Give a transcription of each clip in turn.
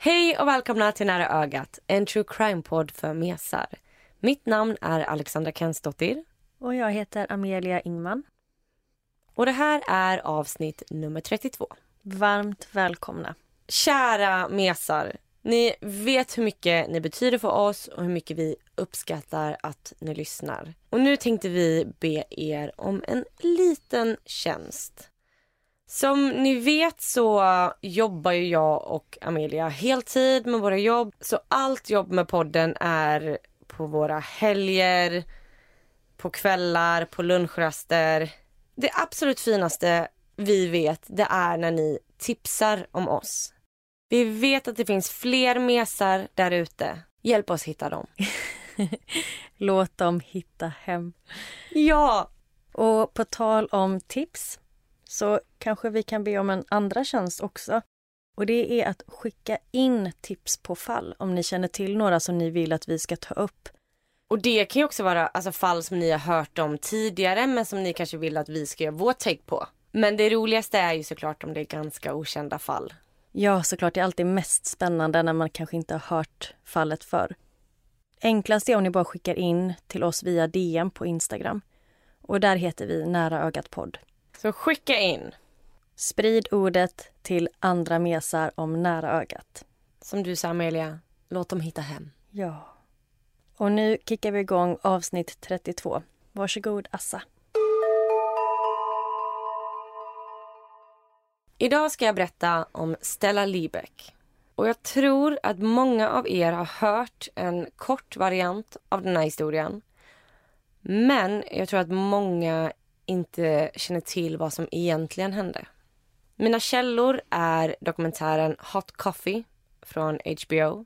Hej och välkomna till Nära ögat, en true crime-podd för mesar. Mitt namn är Alexandra Kensdottir Och jag heter Amelia Ingman. och det här är avsnitt nummer 32. Varmt välkomna. Kära mesar, ni vet hur mycket ni betyder för oss och hur mycket vi uppskattar att ni lyssnar. Och nu tänkte vi be er om en liten tjänst. Som ni vet så jobbar ju jag och Amelia heltid med våra jobb. Så allt jobb med podden är på våra helger, på kvällar, på lunchraster. Det absolut finaste vi vet det är när ni tipsar om oss. Vi vet att det finns fler mesar där ute. Hjälp oss hitta dem. Låt dem hitta hem. Ja! Och på tal om tips så kanske vi kan be om en andra tjänst också. Och det är att skicka in tips på fall om ni känner till några som ni vill att vi ska ta upp. Och det kan ju också vara alltså, fall som ni har hört om tidigare men som ni kanske vill att vi ska göra vår take på. Men det roligaste är ju såklart om det är ganska okända fall. Ja, såklart, det är alltid mest spännande när man kanske inte har hört fallet förr. Enklast är om ni bara skickar in till oss via DM på Instagram. Och där heter vi Nära ögat podd. Så skicka in. Sprid ordet till andra mesar om nära ögat. Som du sa Amelia, låt dem hitta hem. Ja. Och nu kickar vi igång avsnitt 32. Varsågod Assa. Idag ska jag berätta om Stella Liebeck. Och jag tror att många av er har hört en kort variant av den här historien. Men jag tror att många inte känner till vad som egentligen hände. Mina källor är dokumentären Hot Coffee från HBO,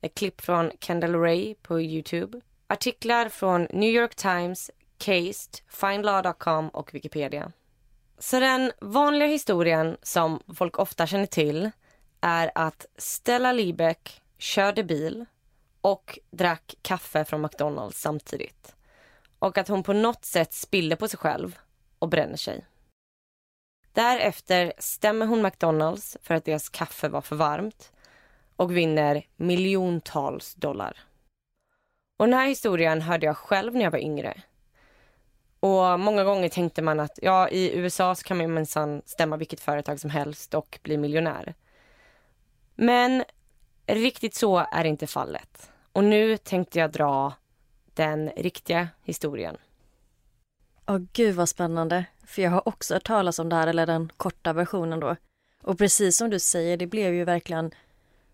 ett klipp från Kendall Ray på Youtube, artiklar från New York Times, Cased, Findlaw.com och Wikipedia. Så den vanliga historien som folk ofta känner till är att Stella Liebeck körde bil och drack kaffe från McDonalds samtidigt. Och att hon på något sätt spiller på sig själv och bränner sig. Därefter stämmer hon McDonalds för att deras kaffe var för varmt och vinner miljontals dollar. Och den här historien hörde jag själv när jag var yngre. Och många gånger tänkte man att ja, i USA så kan man minsann stämma vilket företag som helst och bli miljonär. Men riktigt så är inte fallet. Och nu tänkte jag dra den riktiga historien. Åh gud vad spännande. För jag har också hört talas om det här, eller den korta versionen då. Och precis som du säger, det blev ju verkligen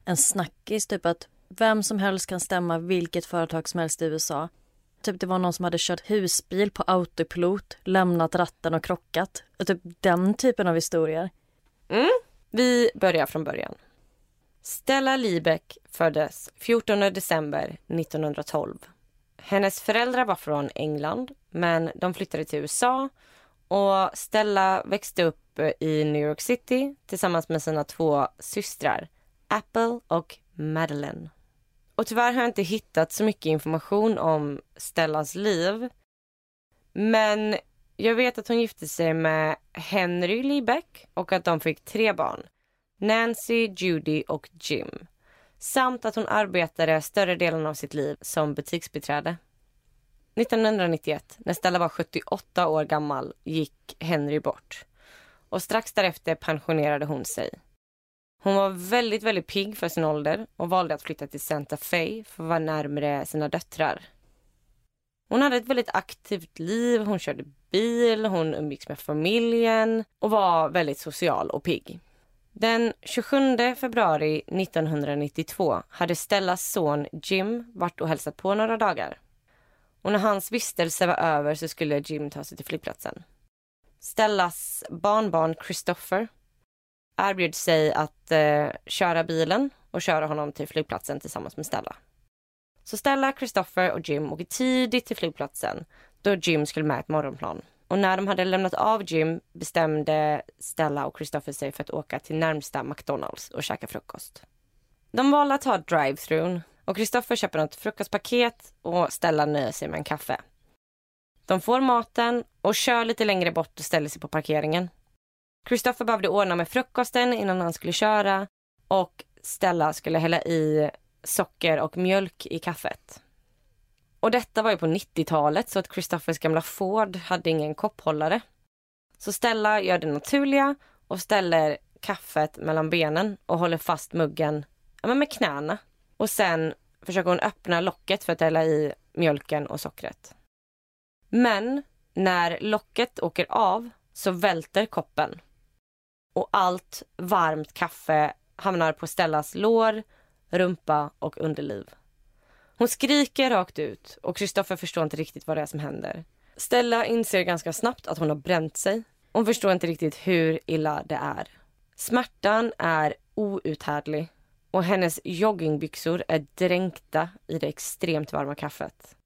en snackis, typ att vem som helst kan stämma vilket företag som helst i USA. Typ det var någon som hade kört husbil på autopilot, lämnat ratten och krockat. Och typ den typen av historier. Mm. Vi börjar från början. Stella Liebeck föddes 14 december 1912. Hennes föräldrar var från England, men de flyttade till USA och Stella växte upp eh, i New York City tillsammans med sina två systrar, Apple och Madeleine. Och tyvärr har jag inte hittat så mycket information om Stellas liv. Men jag vet att hon gifte sig med Henry Liebeck och att de fick tre barn. Nancy, Judy och Jim. Samt att hon arbetade större delen av sitt liv som butiksbiträde. 1991, när Stella var 78 år gammal, gick Henry bort. Och strax därefter pensionerade hon sig. Hon var väldigt, väldigt pigg för sin ålder och valde att flytta till Santa Fe för att vara närmare sina döttrar. Hon hade ett väldigt aktivt liv, hon körde bil, hon umgicks med familjen och var väldigt social och pigg. Den 27 februari 1992 hade Stellas son Jim varit och hälsat på några dagar. Och när hans vistelse var över så skulle Jim ta sig till flygplatsen. Stellas barnbarn Christopher erbjöd sig att eh, köra bilen och köra honom till flygplatsen tillsammans med Stella. Så Stella, Christopher och Jim åker tidigt till flygplatsen då Jim skulle med ett morgonplan. Och när de hade lämnat av Jim bestämde Stella och Christopher sig för att åka till närmsta McDonalds och käka frukost. De valde att ta drive-thrun och Christopher köper något frukostpaket och Stella nöjer sig med en kaffe. De får maten och kör lite längre bort och ställer sig på parkeringen. Christopher behövde ordna med frukosten innan han skulle köra och Stella skulle hälla i socker och mjölk i kaffet. Och detta var ju på 90-talet så att Christophers gamla Ford hade ingen kopphållare. Så Stella gör det naturliga och ställer kaffet mellan benen och håller fast muggen ja, med knäna. Och sen försöker hon öppna locket för att hälla i mjölken och sockret. Men när locket åker av så välter koppen. Och allt varmt kaffe hamnar på Stellas lår, rumpa och underliv. Hon skriker rakt ut och Kristoffer förstår inte riktigt vad det är som händer. Stella inser ganska snabbt att hon har bränt sig. Hon förstår inte riktigt hur illa det är. Smärtan är outhärdlig och hennes joggingbyxor är dränkta i det extremt varma kaffet.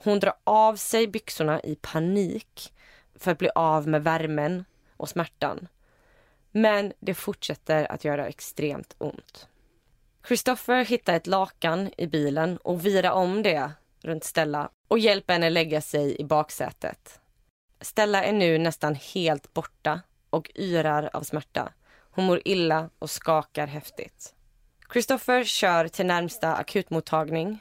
Hon drar av sig byxorna i panik för att bli av med värmen och smärtan. Men det fortsätter att göra extremt ont. Christopher hittar ett lakan i bilen och virar om det runt Stella och hjälper henne lägga sig i baksätet. Stella är nu nästan helt borta och yrar av smärta. Hon mår illa och skakar häftigt. Christopher kör till närmsta akutmottagning.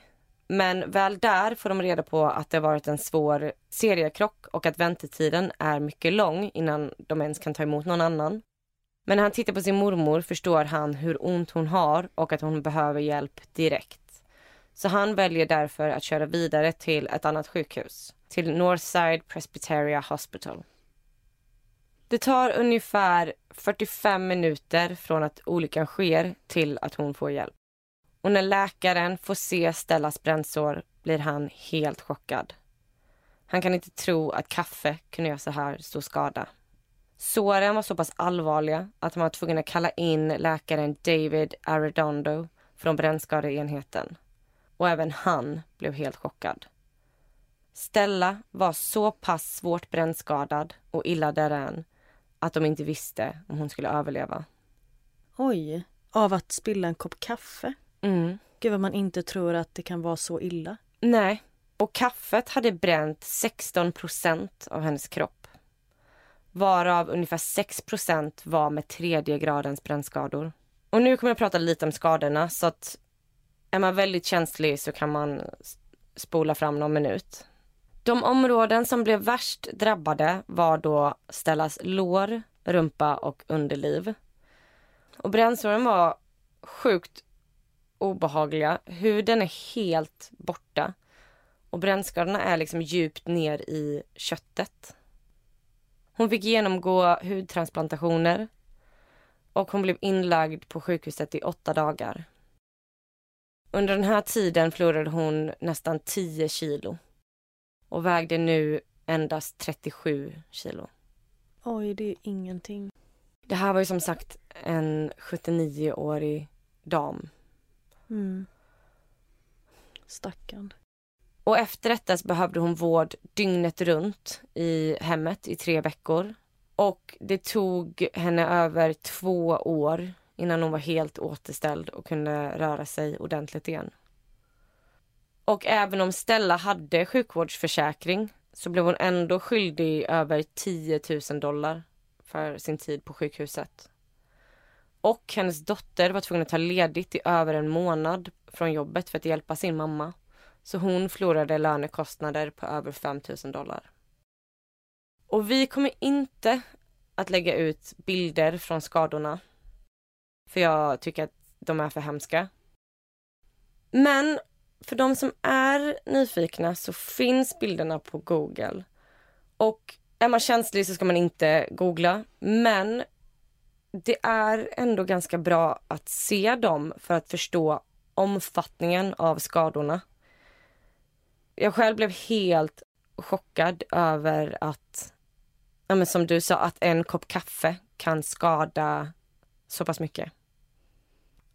Men väl där får de reda på att det varit en svår seriekrock och att väntetiden är mycket lång innan de ens kan ta emot någon annan. Men när han tittar på sin mormor förstår han hur ont hon har och att hon behöver hjälp direkt. Så han väljer därför att köra vidare till ett annat sjukhus, till Northside Presbyteria Hospital. Det tar ungefär 45 minuter från att olyckan sker till att hon får hjälp. Och när läkaren får se Stellas brännsår blir han helt chockad. Han kan inte tro att kaffe kunde göra så här stor skada. Såren var så pass allvarliga att man var tvungen att kalla in läkaren David Arredondo från brännskadeenheten. Och även han blev helt chockad. Stella var så pass svårt brännskadad och illa däran att de inte visste om hon skulle överleva. Oj, av att spilla en kopp kaffe? Mm. Gud vad man inte tror att det kan vara så illa. Nej, och kaffet hade bränt 16 procent av hennes kropp. Varav ungefär 6 procent var med tredje gradens brännskador. Och nu kommer jag prata lite om skadorna så att är man väldigt känslig så kan man spola fram någon minut. De områden som blev värst drabbade var då Stellas lår, rumpa och underliv. Och brännsåren var sjukt obehagliga. Huden är helt borta och brännskadorna är liksom djupt ner i köttet. Hon fick genomgå hudtransplantationer och hon blev inlagd på sjukhuset i åtta dagar. Under den här tiden förlorade hon nästan 10 kilo och vägde nu endast 37 kilo. Oj, det är ingenting. Det här var ju som sagt en 79-årig dam. Mm. Stackarn. Och efter detta så behövde hon vård dygnet runt i hemmet i tre veckor. Och det tog henne över två år innan hon var helt återställd och kunde röra sig ordentligt igen. Och även om Stella hade sjukvårdsförsäkring så blev hon ändå skyldig över 10 000 dollar för sin tid på sjukhuset. Och hennes dotter var tvungen att ta ledigt i över en månad från jobbet för att hjälpa sin mamma. Så hon förlorade lönekostnader på över 5 000 dollar. Och vi kommer inte att lägga ut bilder från skadorna. För jag tycker att de är för hemska. Men för de som är nyfikna så finns bilderna på Google. Och är man känslig så ska man inte googla. Men det är ändå ganska bra att se dem för att förstå omfattningen av skadorna jag själv blev helt chockad över att, ja, men som du sa, att en kopp kaffe kan skada så pass mycket.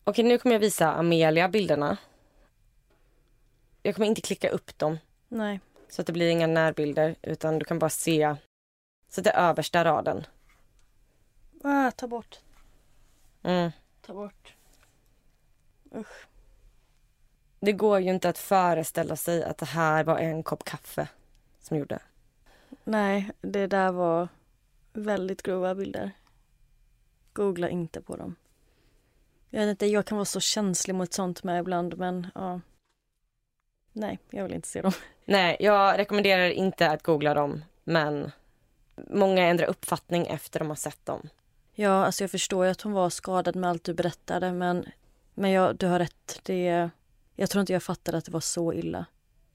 Okej, nu kommer jag visa Amelia bilderna. Jag kommer inte klicka upp dem Nej. så att det blir inga närbilder utan du kan bara se så det är översta raden. Ah, ta bort. Mm. Ta bort. Usch. Det går ju inte att föreställa sig att det här var en kopp kaffe som gjorde. Nej, det där var väldigt grova bilder. Googla inte på dem. Jag vet inte, jag kan vara så känslig mot sånt med ibland men ja. Nej, jag vill inte se dem. Nej, jag rekommenderar inte att googla dem men många ändrar uppfattning efter de har sett dem. Ja, alltså jag förstår ju att hon var skadad med allt du berättade men, men jag, du har rätt. Det, jag tror inte jag fattade att det var så illa.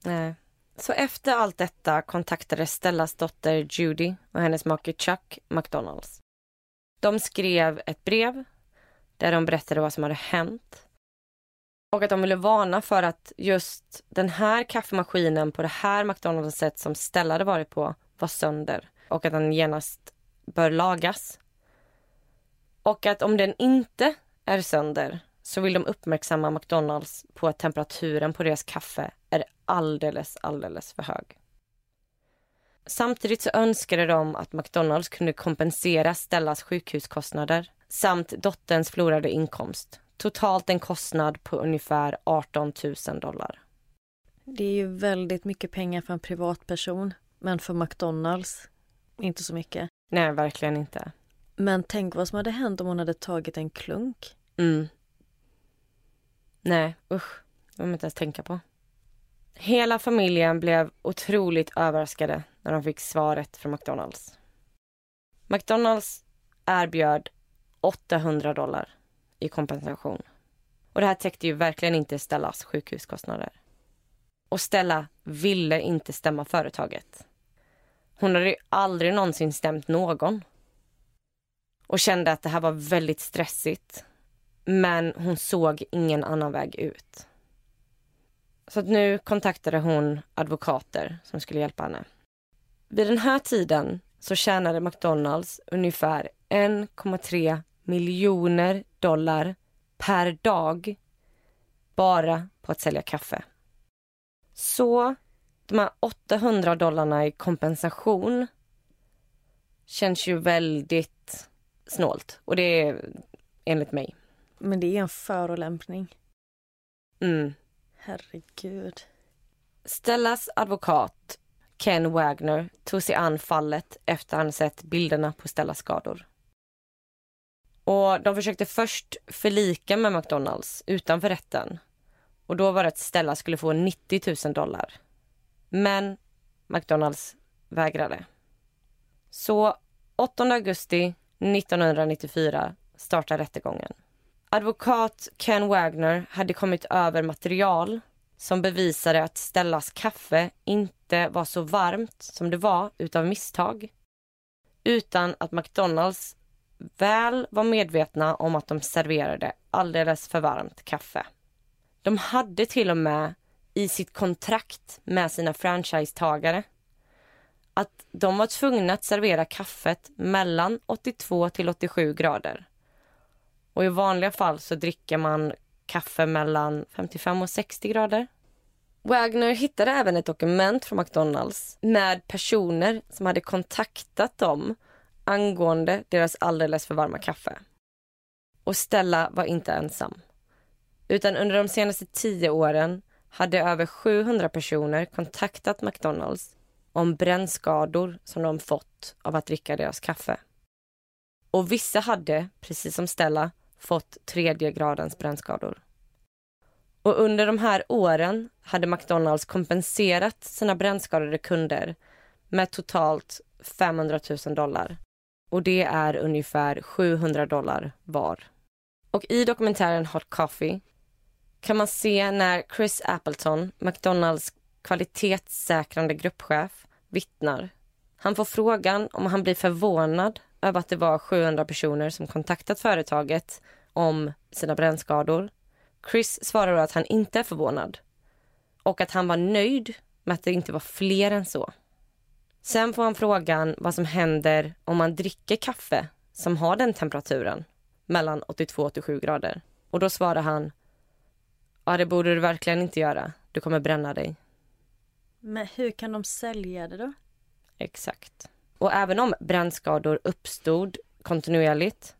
Nej. Så efter allt detta kontaktade Stellas dotter Judy och hennes make Chuck McDonalds. De skrev ett brev där de berättade vad som hade hänt och att de ville varna för att just den här kaffemaskinen på det här McDonalds sätt som Stella hade varit på var sönder och att den genast bör lagas. Och att om den inte är sönder så vill de uppmärksamma McDonalds på att temperaturen på deras kaffe är alldeles, alldeles för hög. Samtidigt så önskade de att McDonalds kunde kompensera Stellas sjukhuskostnader samt dotterns förlorade inkomst. Totalt en kostnad på ungefär 18 000 dollar. Det är ju väldigt mycket pengar för en privatperson men för McDonalds inte så mycket. Nej, verkligen inte. Men tänk vad som hade hänt om hon hade tagit en klunk. Mm. Nej, usch. Det vill man inte ens tänka på. Hela familjen blev otroligt överraskade när de fick svaret från McDonalds. McDonalds erbjöd 800 dollar i kompensation. Och det här täckte ju verkligen inte Stellas sjukhuskostnader. Och Stella ville inte stämma företaget. Hon hade ju aldrig någonsin stämt någon. Och kände att det här var väldigt stressigt. Men hon såg ingen annan väg ut. Så att nu kontaktade hon advokater som skulle hjälpa henne. Vid den här tiden så tjänade McDonalds ungefär 1,3 miljoner dollar per dag bara på att sälja kaffe. Så de här 800 dollarna i kompensation känns ju väldigt snålt. Och det är enligt mig. Men det är en förolämpning. Mm. Herregud. Stellas advokat Ken Wagner tog sig an fallet efter han sett bilderna på Stellas skador. Och de försökte först förlika med McDonalds utanför rätten. Och då var det att Stella skulle få 90 000 dollar. Men McDonalds vägrade. Så 8 augusti 1994 startar rättegången. Advokat Ken Wagner hade kommit över material som bevisade att Stellas kaffe inte var så varmt som det var utav misstag. Utan att McDonalds väl var medvetna om att de serverade alldeles för varmt kaffe. De hade till och med i sitt kontrakt med sina franchisetagare att de var tvungna att servera kaffet mellan 82 till 87 grader. Och i vanliga fall så dricker man kaffe mellan 55 och 60 grader. Wagner hittade även ett dokument från McDonalds med personer som hade kontaktat dem angående deras alldeles för varma kaffe. Och Stella var inte ensam. Utan under de senaste tio åren hade över 700 personer kontaktat McDonalds om brännskador som de fått av att dricka deras kaffe. Och vissa hade, precis som Stella, fått tredje gradens brännskador. Och under de här åren hade McDonalds kompenserat sina brännskadade kunder med totalt 500 000 dollar. Och det är ungefär 700 dollar var. Och i dokumentären Hot Coffee kan man se när Chris Appleton, McDonalds kvalitetssäkrande gruppchef, vittnar. Han får frågan om han blir förvånad över att det var 700 personer som kontaktat företaget om sina brännskador. Chris svarar att han inte är förvånad och att han var nöjd med att det inte var fler än så. Sen får han frågan vad som händer om man dricker kaffe som har den temperaturen, mellan 82 och 87 grader. Och då svarar han, ja det borde du verkligen inte göra, du kommer bränna dig. Men hur kan de sälja det då? Exakt. Och även om brännskador uppstod kontinuerligt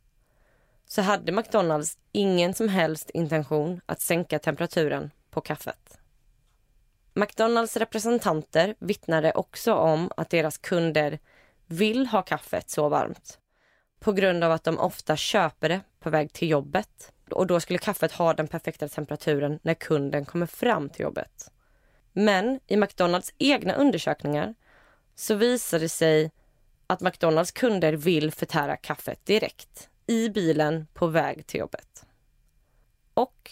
så hade McDonalds ingen som helst intention att sänka temperaturen på kaffet. McDonalds representanter vittnade också om att deras kunder vill ha kaffet så varmt på grund av att de ofta köper det på väg till jobbet. Och då skulle kaffet ha den perfekta temperaturen när kunden kommer fram till jobbet. Men i McDonalds egna undersökningar så visar det sig att McDonalds kunder vill förtära kaffet direkt i bilen på väg till jobbet. Och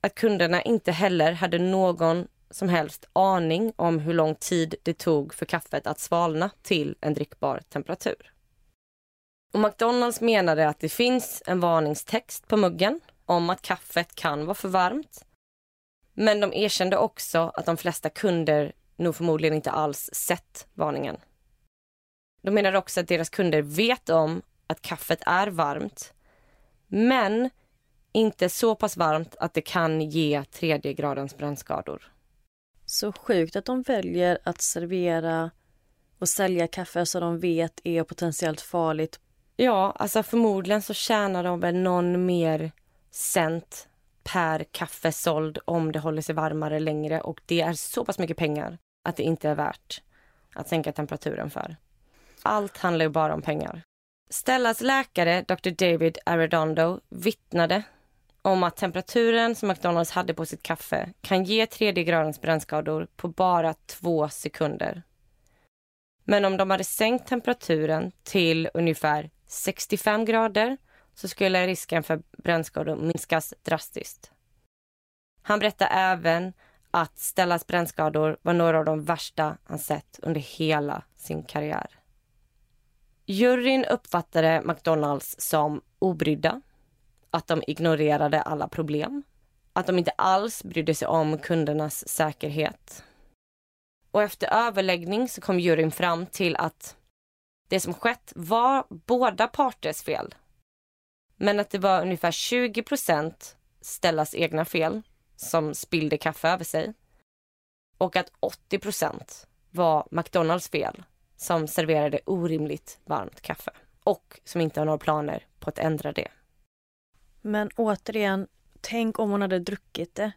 att kunderna inte heller hade någon som helst aning om hur lång tid det tog för kaffet att svalna till en drickbar temperatur. Och McDonalds menade att det finns en varningstext på muggen om att kaffet kan vara för varmt. Men de erkände också att de flesta kunder nog förmodligen inte alls sett varningen. De menar också att deras kunder vet om att kaffet är varmt men inte så pass varmt att det kan ge tredje gradens brännskador. Så sjukt att de väljer att servera och sälja kaffe som de vet är potentiellt farligt. Ja, alltså förmodligen så tjänar de väl någon mer cent per kaffe såld om det håller sig varmare längre och det är så pass mycket pengar att det inte är värt att sänka temperaturen för. Allt handlar ju bara om pengar. Stellas läkare, Dr. David Arredondo, vittnade om att temperaturen som McDonalds hade på sitt kaffe kan ge tredje gradens brännskador på bara två sekunder. Men om de hade sänkt temperaturen till ungefär 65 grader så skulle risken för brännskador minskas drastiskt. Han berättar även att Stellas brännskador var några av de värsta han sett under hela sin karriär. Juryn uppfattade McDonalds som obrydda, att de ignorerade alla problem, att de inte alls brydde sig om kundernas säkerhet. Och efter överläggning så kom juryn fram till att det som skett var båda parters fel. Men att det var ungefär 20 procent Stellas egna fel som spillde kaffe över sig. Och att 80 procent var McDonalds fel som serverade orimligt varmt kaffe och som inte har några planer på att ändra det. Men återigen, tänk om hon hade druckit det.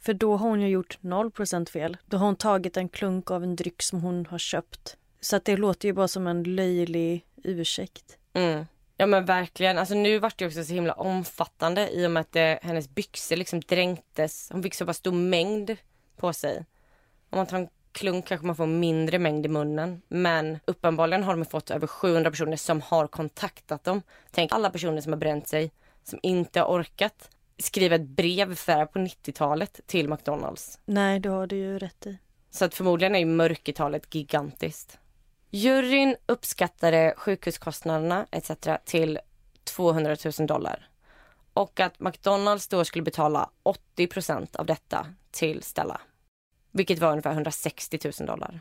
För då har hon ju gjort 0% fel. Då har hon tagit en klunk av en dryck som hon har köpt. Så att det låter ju bara som en löjlig ursäkt. Mm. Ja men verkligen. Alltså nu vart det också så himla omfattande i och med att det, hennes byxor liksom dränktes. Hon fick så pass stor mängd på sig. Om man tar en klunk kanske man får mindre mängd i munnen. Men uppenbarligen har de fått över 700 personer som har kontaktat dem. Tänk alla personer som har bränt sig, som inte har orkat skriva ett brev för på 90-talet till McDonalds. Nej, det har du ju rätt i. Så att förmodligen är ju mörkertalet gigantiskt. Juryn uppskattade sjukhuskostnaderna etc. till 200 000 dollar. Och att McDonalds då skulle betala 80% av detta till Stella vilket var ungefär 160 000 dollar.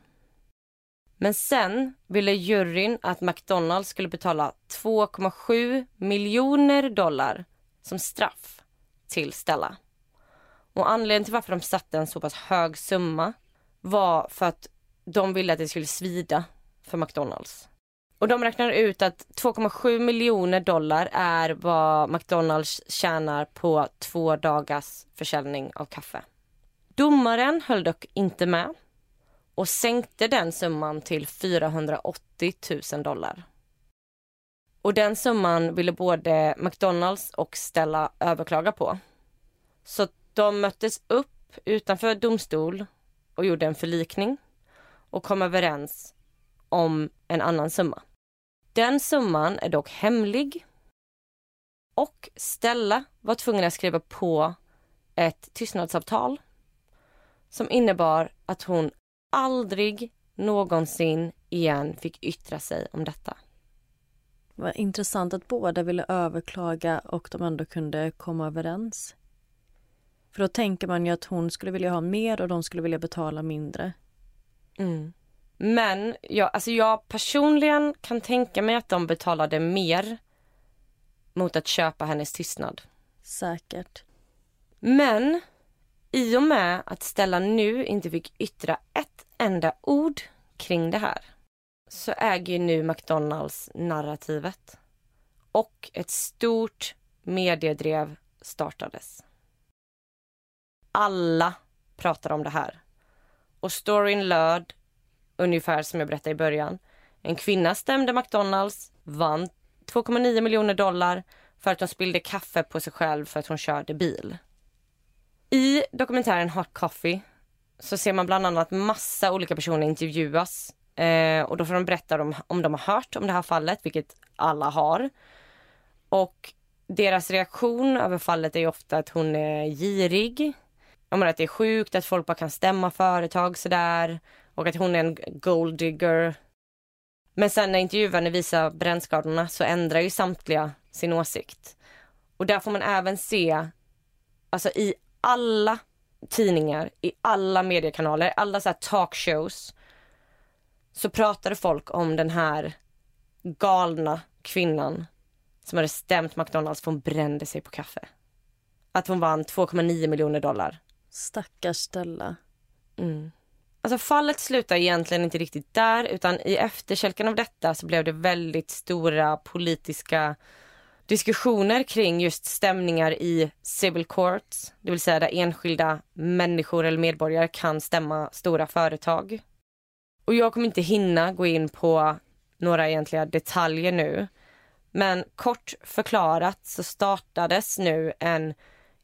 Men sen ville juryn att McDonalds skulle betala 2,7 miljoner dollar som straff till Stella. Och anledningen till varför de satte en så pass hög summa var för att de ville att det skulle svida för McDonalds. Och de räknar ut att 2,7 miljoner dollar är vad McDonalds tjänar på två dagars försäljning av kaffe. Domaren höll dock inte med och sänkte den summan till 480 000 dollar. Och den summan ville både McDonalds och Stella överklaga på. Så de möttes upp utanför domstol och gjorde en förlikning och kom överens om en annan summa. Den summan är dock hemlig och Stella var tvungen att skriva på ett tystnadsavtal som innebar att hon aldrig någonsin igen fick yttra sig om detta. Vad intressant att båda ville överklaga och de ändå kunde komma överens. För då tänker man ju att hon skulle vilja ha mer och de skulle vilja betala mindre. Mm. Men jag, alltså jag personligen kan tänka mig att de betalade mer mot att köpa hennes tystnad. Säkert. Men i och med att Stella nu inte fick yttra ett enda ord kring det här så äger ju nu McDonalds narrativet. Och ett stort mediedrev startades. Alla pratar om det här. Och storyn löd ungefär som jag berättade i början. En kvinna stämde McDonalds, vann 2,9 miljoner dollar för att hon spillde kaffe på sig själv för att hon körde bil. I dokumentären Hot Coffee så ser man bland annat massa olika personer intervjuas eh, och då får de berätta om, om de har hört om det här fallet, vilket alla har. Och deras reaktion över fallet är ofta att hon är girig. Om att det är sjukt att folk bara kan stämma företag sådär och att hon är en gold digger. Men sen när intervjuarna visar brännskadorna så ändrar ju samtliga sin åsikt. Och där får man även se, alltså i alla tidningar, i alla mediekanaler, alla så här talkshows så pratade folk om den här galna kvinnan som hade stämt McDonalds för hon brände sig på kaffe. Att hon vann 2,9 miljoner dollar. Stackars Stella. Mm. Alltså fallet slutar egentligen inte riktigt där utan i efterkälken av detta så blev det väldigt stora politiska diskussioner kring just stämningar i civil courts, det vill säga där enskilda människor eller medborgare kan stämma stora företag. Och jag kommer inte hinna gå in på några egentliga detaljer nu. Men kort förklarat så startades nu en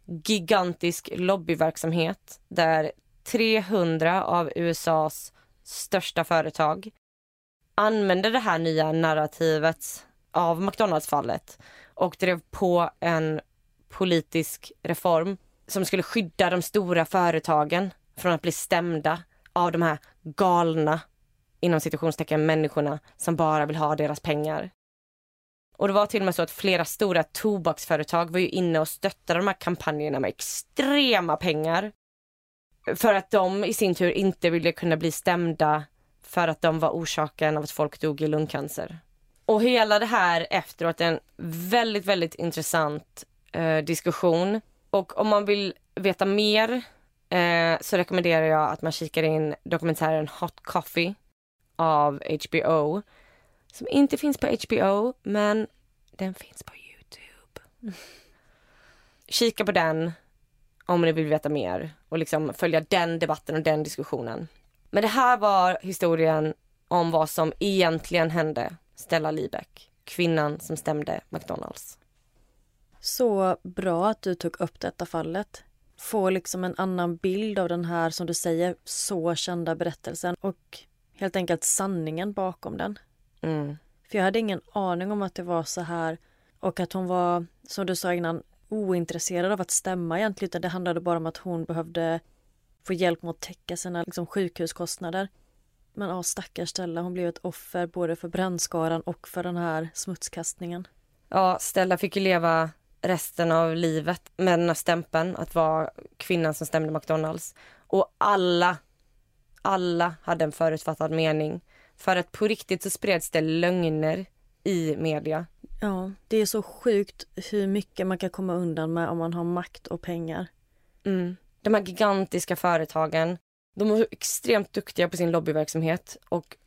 gigantisk lobbyverksamhet där 300 av USAs största företag använde det här nya narrativet av McDonalds-fallet och drev på en politisk reform som skulle skydda de stora företagen från att bli stämda av de här galna inom situationstecken människorna som bara vill ha deras pengar. Och det var till och med så att flera stora tobaksföretag var ju inne och stöttade de här kampanjerna med extrema pengar. För att de i sin tur inte ville kunna bli stämda för att de var orsaken av att folk dog i lungcancer. Och hela det här efteråt är en väldigt, väldigt intressant eh, diskussion. Och om man vill veta mer eh, så rekommenderar jag att man kikar in dokumentären Hot Coffee av HBO. Som inte finns på HBO, men den finns på Youtube. Kika på den om ni vill veta mer och liksom följa den debatten och den diskussionen. Men det här var historien om vad som egentligen hände Stella Liebeck, kvinnan som stämde McDonalds. Så bra att du tog upp detta fallet. Få liksom en annan bild av den här, som du säger, så kända berättelsen och helt enkelt sanningen bakom den. Mm. För jag hade ingen aning om att det var så här och att hon var, som du sa innan, ointresserad av att stämma egentligen det handlade bara om att hon behövde få hjälp med att täcka sina liksom, sjukhuskostnader. Men ja, stackars Stella, hon blev ett offer både för brännskaran och för den här smutskastningen. Ja, Stella fick ju leva resten av livet med den här stämpeln att vara kvinnan som stämde McDonalds. Och alla, alla hade en förutfattad mening. För att på riktigt så spreds det lögner i media. Ja, det är så sjukt hur mycket man kan komma undan med om man har makt och pengar. Mm. De här gigantiska företagen, de var extremt duktiga på sin lobbyverksamhet och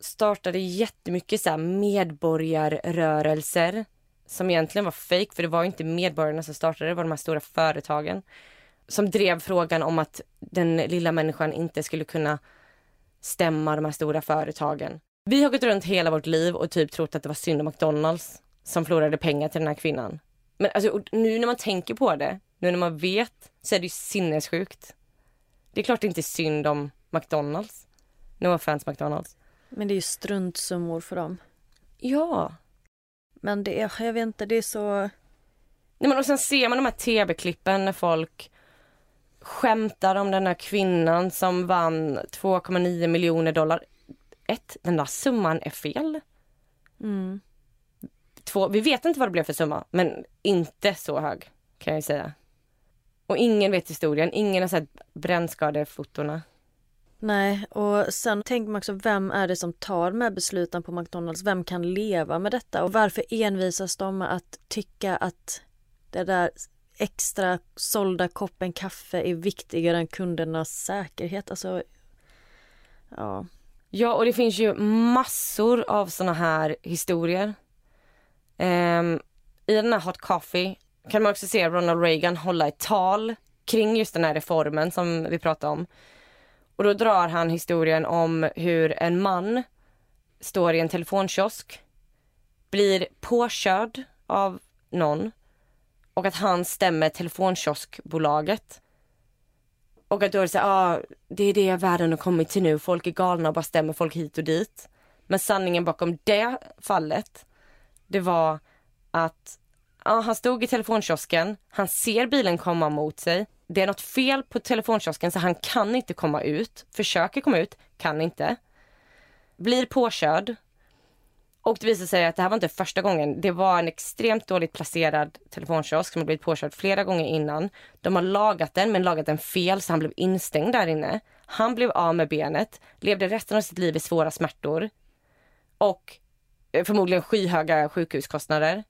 startade jättemycket så här medborgarrörelser som egentligen var fejk för det var inte medborgarna som startade det var de här stora företagen som drev frågan om att den lilla människan inte skulle kunna stämma de här stora företagen. Vi har gått runt hela vårt liv och typ trott att det var synd om McDonalds som förlorade pengar till den här kvinnan. Men alltså, nu när man tänker på det, nu när man vet, så är det ju sinnessjukt. Det är klart det inte är synd om McDonalds. No offense McDonalds. Men det är ju struntsummor för dem. Ja. Men det är, jag vet inte, det är så... Nej, men och sen ser man de här tv-klippen när folk skämtar om den här kvinnan som vann 2,9 miljoner dollar. Ett, den där summan är fel. Mm. Två, vi vet inte vad det blev för summa, men inte så hög kan jag säga. Och ingen vet historien, ingen har sett brännskadefotona. Nej, och sen tänker man också vem är det som tar här besluten på McDonalds? Vem kan leva med detta? Och varför envisas de med att tycka att det där extra sålda koppen kaffe är viktigare än kundernas säkerhet? Alltså, ja. Ja, och det finns ju massor av såna här historier. Um, I den här Hot Coffee kan man också se Ronald Reagan hålla ett tal kring just den här reformen som vi pratade om. Och då drar han historien om hur en man står i en telefonkiosk, blir påkörd av någon och att han stämmer telefonkioskbolaget. Och att då är det så ah, det är det världen har kommit till nu. Folk är galna och bara stämmer folk hit och dit. Men sanningen bakom det fallet, det var att ja, han stod i telefonkiosken, han ser bilen komma mot sig. Det är något fel på telefonkiosken så han kan inte komma ut. Försöker komma ut, kan inte. Blir påkörd. Och det visar sig att det här var inte första gången. Det var en extremt dåligt placerad telefonkiosk som har blivit påkörd flera gånger innan. De har lagat den men lagat den fel så han blev instängd där inne. Han blev av med benet, levde resten av sitt liv i svåra smärtor. Och eh, förmodligen skyhöga sjukhuskostnader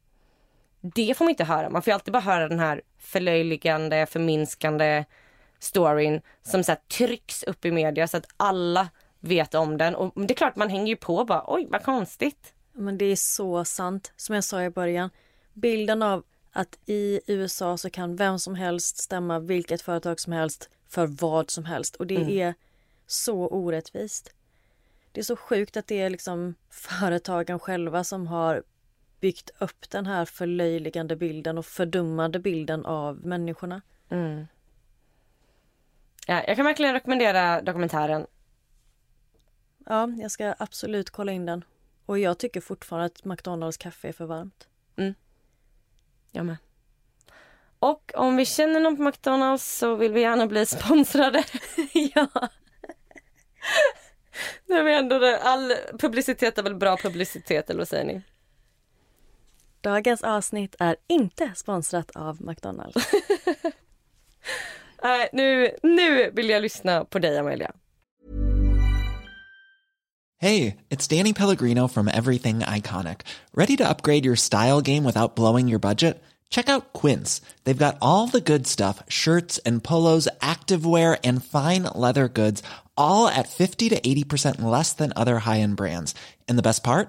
det får man inte höra. Man får alltid bara höra den här förlöjligande, förminskande storyn som så här trycks upp i media så att alla vet om den. Och det är klart man hänger ju på bara, oj vad konstigt. Men det är så sant. Som jag sa i början, bilden av att i USA så kan vem som helst stämma vilket företag som helst för vad som helst och det mm. är så orättvist. Det är så sjukt att det är liksom företagen själva som har byggt upp den här förlöjligande bilden och fördummande bilden av människorna. Mm. Ja, jag kan verkligen rekommendera dokumentären. Ja, jag ska absolut kolla in den. Och jag tycker fortfarande att McDonalds kaffe är för varmt. Mm. Jag med. Och om vi känner någon på McDonalds så vill vi gärna bli sponsrade. ja. Nu är vi ändå det. All publicitet är väl bra publicitet, eller vad säger ni? Dagens avsnitt är inte sponsrat av McDonalds. Nej, nu, nu vill jag lyssna på dig, Amelia. Hej, it's Danny Pellegrino from Everything Iconic. Ready to upgrade your style game without blowing your budget? Check out Quince. They've got all the good stuff, shirts and polos, activewear and fine leather goods, all at 50 to 80% less than other high-end brands. And the best part?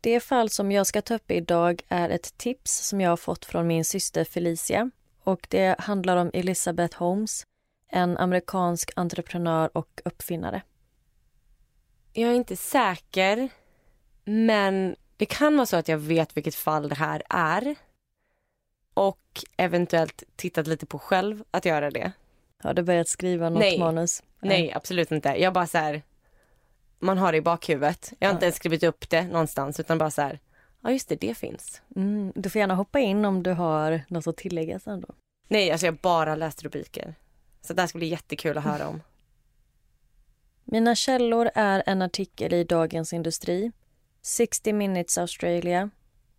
Det fall som jag ska ta upp idag är ett tips som jag har fått från min syster Felicia. Och det handlar om Elizabeth Holmes, en amerikansk entreprenör och uppfinnare. Jag är inte säker, men det kan vara så att jag vet vilket fall det här är. Och eventuellt tittat lite på själv att göra det. Har du börjat skriva något Nej. manus? Nej, absolut inte. Jag bara så här, man har det i bakhuvudet. Jag har inte ens skrivit upp det någonstans utan bara så här, ja just det, det finns. Mm, du får gärna hoppa in om du har något att tillägga sen då. Nej, alltså jag har bara läst rubriker. Så det här ska bli jättekul att höra om. Mina källor är en artikel i Dagens Industri, 60 Minutes Australia,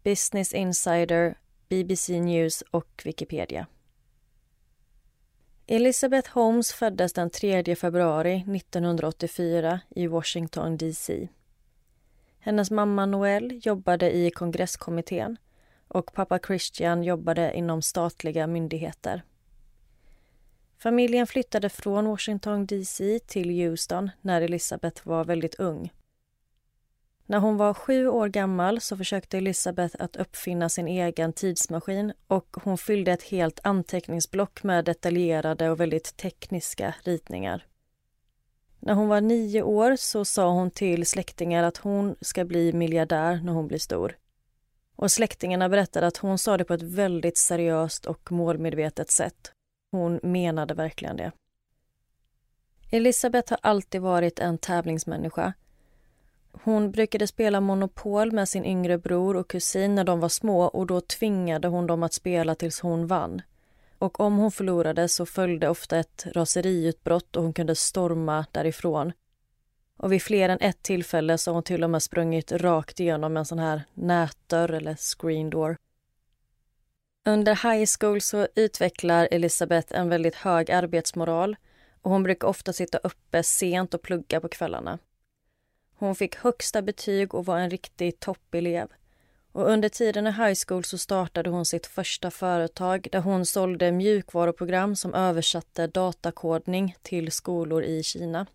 Business Insider, BBC News och Wikipedia. Elizabeth Holmes föddes den 3 februari 1984 i Washington DC. Hennes mamma Noel jobbade i kongresskommittén och pappa Christian jobbade inom statliga myndigheter. Familjen flyttade från Washington DC till Houston när Elizabeth var väldigt ung. När hon var sju år gammal så försökte Elisabeth att uppfinna sin egen tidsmaskin och hon fyllde ett helt anteckningsblock med detaljerade och väldigt tekniska ritningar. När hon var nio år så sa hon till släktingar att hon ska bli miljardär när hon blir stor. Och släktingarna berättade att hon sa det på ett väldigt seriöst och målmedvetet sätt. Hon menade verkligen det. Elisabeth har alltid varit en tävlingsmänniska. Hon brukade spela Monopol med sin yngre bror och kusin när de var små och då tvingade hon dem att spela tills hon vann. Och om hon förlorade så följde ofta ett raseriutbrott och hon kunde storma därifrån. Och vid fler än ett tillfälle så har hon till och med sprungit rakt igenom en sån här nätdörr eller screen door. Under high school så utvecklar Elisabeth en väldigt hög arbetsmoral och hon brukar ofta sitta uppe sent och plugga på kvällarna. Hon fick högsta betyg och var en riktig toppelev. Och under tiden i high school så startade hon sitt första företag där hon sålde mjukvaruprogram som översatte datakodning till skolor i Kina.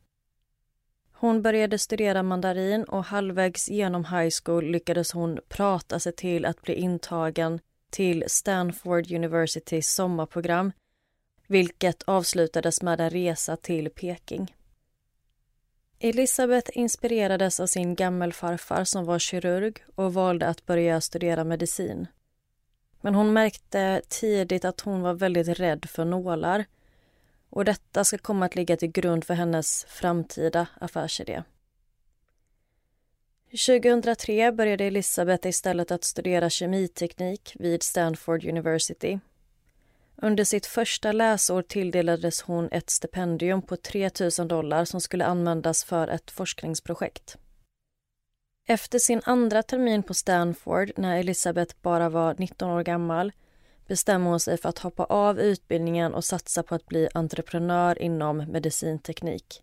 Hon började studera mandarin och halvvägs genom high school lyckades hon prata sig till att bli intagen till Stanford Universitys sommarprogram vilket avslutades med en resa till Peking. Elisabeth inspirerades av sin gammelfarfar som var kirurg och valde att börja studera medicin. Men hon märkte tidigt att hon var väldigt rädd för nålar och detta ska komma att ligga till grund för hennes framtida affärsidé. 2003 började Elisabeth istället att studera kemiteknik vid Stanford University. Under sitt första läsår tilldelades hon ett stipendium på 3 000 dollar som skulle användas för ett forskningsprojekt. Efter sin andra termin på Stanford, när Elisabeth bara var 19 år gammal bestämmer hon sig för att hoppa av utbildningen och satsa på att bli entreprenör inom medicinteknik.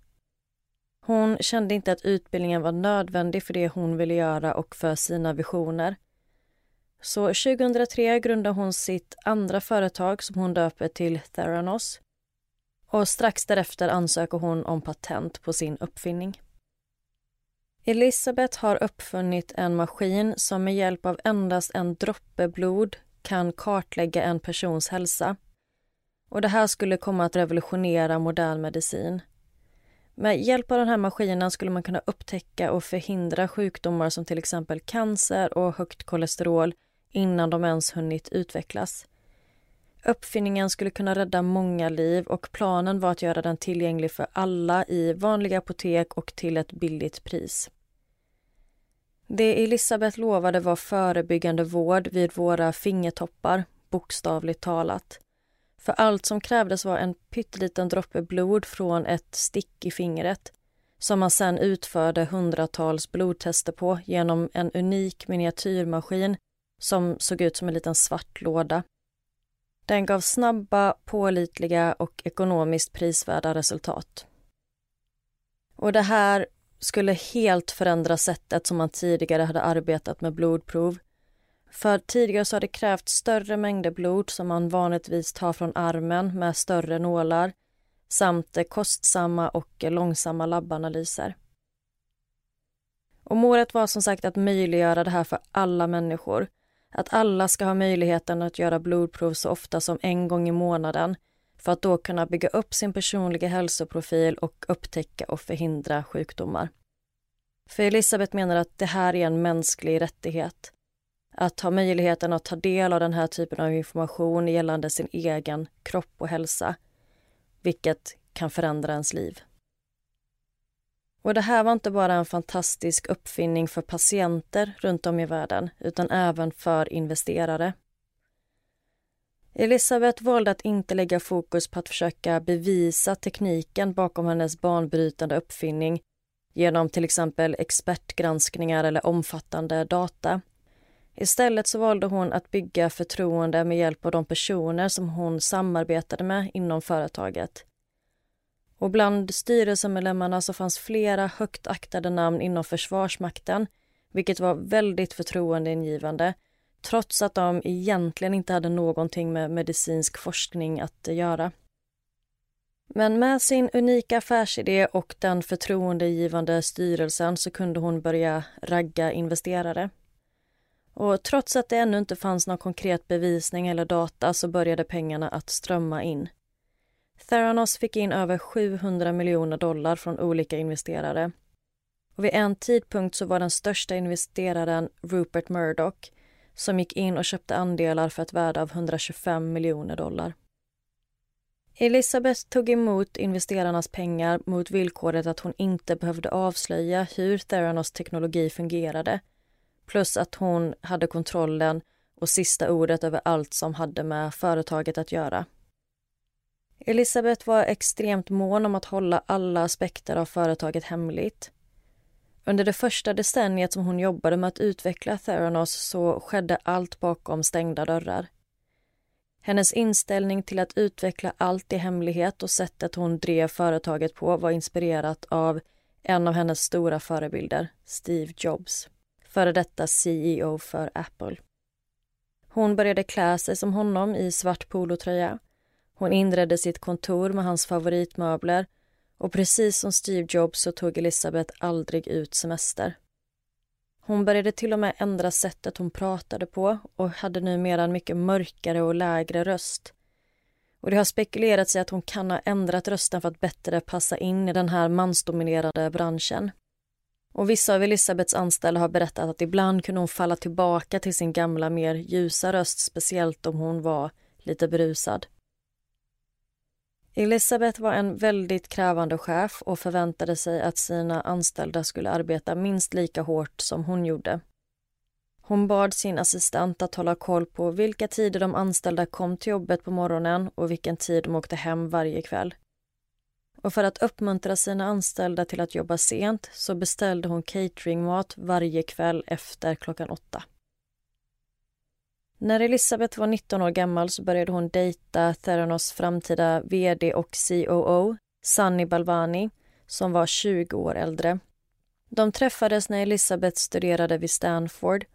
Hon kände inte att utbildningen var nödvändig för det hon ville göra och för sina visioner. Så 2003 grundade hon sitt andra företag som hon döper till Theranos. Och strax därefter ansöker hon om patent på sin uppfinning. Elisabeth har uppfunnit en maskin som med hjälp av endast en droppe blod kan kartlägga en persons hälsa. Och Det här skulle komma att revolutionera modern medicin. Med hjälp av den här maskinen skulle man kunna upptäcka och förhindra sjukdomar som till exempel cancer och högt kolesterol innan de ens hunnit utvecklas. Uppfinningen skulle kunna rädda många liv och planen var att göra den tillgänglig för alla i vanliga apotek och till ett billigt pris. Det Elisabeth lovade var förebyggande vård vid våra fingertoppar, bokstavligt talat. För allt som krävdes var en pytteliten droppe blod från ett stick i fingret som man sen utförde hundratals blodtester på genom en unik miniatyrmaskin som såg ut som en liten svart låda. Den gav snabba, pålitliga och ekonomiskt prisvärda resultat. Och det här skulle helt förändra sättet som man tidigare hade arbetat med blodprov. För tidigare så hade det krävt större mängder blod som man vanligtvis tar från armen med större nålar samt kostsamma och långsamma labbanalyser. Och målet var som sagt att möjliggöra det här för alla människor. Att alla ska ha möjligheten att göra blodprov så ofta som en gång i månaden för att då kunna bygga upp sin personliga hälsoprofil och upptäcka och förhindra sjukdomar. För Elisabeth menar att det här är en mänsklig rättighet. Att ha möjligheten att ta del av den här typen av information gällande sin egen kropp och hälsa, vilket kan förändra ens liv. Och det här var inte bara en fantastisk uppfinning för patienter runt om i världen utan även för investerare. Elisabeth valde att inte lägga fokus på att försöka bevisa tekniken bakom hennes banbrytande uppfinning genom till exempel expertgranskningar eller omfattande data. Istället så valde hon att bygga förtroende med hjälp av de personer som hon samarbetade med inom företaget. Och bland styrelsemedlemmarna så fanns flera högt aktade namn inom Försvarsmakten vilket var väldigt förtroendeingivande trots att de egentligen inte hade någonting med medicinsk forskning att göra. Men med sin unika affärsidé och den förtroendegivande styrelsen så kunde hon börja ragga investerare. Och trots att det ännu inte fanns någon konkret bevisning eller data så började pengarna att strömma in. Theranos fick in över 700 miljoner dollar från olika investerare. Och vid en tidpunkt så var den största investeraren Rupert Murdoch som gick in och köpte andelar för ett värde av 125 miljoner dollar. Elisabeth tog emot investerarnas pengar mot villkoret att hon inte behövde avslöja hur Theranos teknologi fungerade plus att hon hade kontrollen och sista ordet över allt som hade med företaget att göra. Elisabeth var extremt mån om att hålla alla aspekter av företaget hemligt. Under det första decenniet som hon jobbade med att utveckla Theranos så skedde allt bakom stängda dörrar. Hennes inställning till att utveckla allt i hemlighet och sättet hon drev företaget på var inspirerat av en av hennes stora förebilder, Steve Jobs, före detta CEO för Apple. Hon började klä sig som honom i svart polotröja. Hon inredde sitt kontor med hans favoritmöbler och precis som Steve Jobs så tog Elisabeth aldrig ut semester. Hon började till och med ändra sättet hon pratade på och hade numera en mycket mörkare och lägre röst. Och det har spekulerats i att hon kan ha ändrat rösten för att bättre passa in i den här mansdominerade branschen. Och vissa av Elisabeths anställda har berättat att ibland kunde hon falla tillbaka till sin gamla mer ljusa röst, speciellt om hon var lite berusad. Elisabeth var en väldigt krävande chef och förväntade sig att sina anställda skulle arbeta minst lika hårt som hon gjorde. Hon bad sin assistent att hålla koll på vilka tider de anställda kom till jobbet på morgonen och vilken tid de åkte hem varje kväll. Och för att uppmuntra sina anställda till att jobba sent så beställde hon cateringmat varje kväll efter klockan åtta. När Elisabeth var 19 år gammal så började hon dejta Theranos framtida vd och COO, Sunny Balvani, som var 20 år äldre. De träffades när Elisabeth studerade vid Stanford.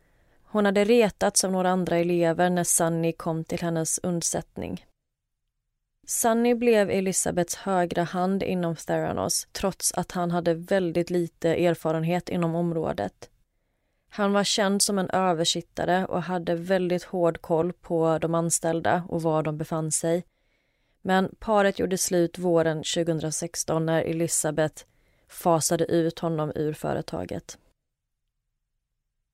Hon hade retats av några andra elever när Sunny kom till hennes undsättning. Sunny blev Elisabeths högra hand inom Theranos trots att han hade väldigt lite erfarenhet inom området. Han var känd som en översittare och hade väldigt hård koll på de anställda och var de befann sig. Men paret gjorde slut våren 2016 när Elisabeth fasade ut honom ur företaget.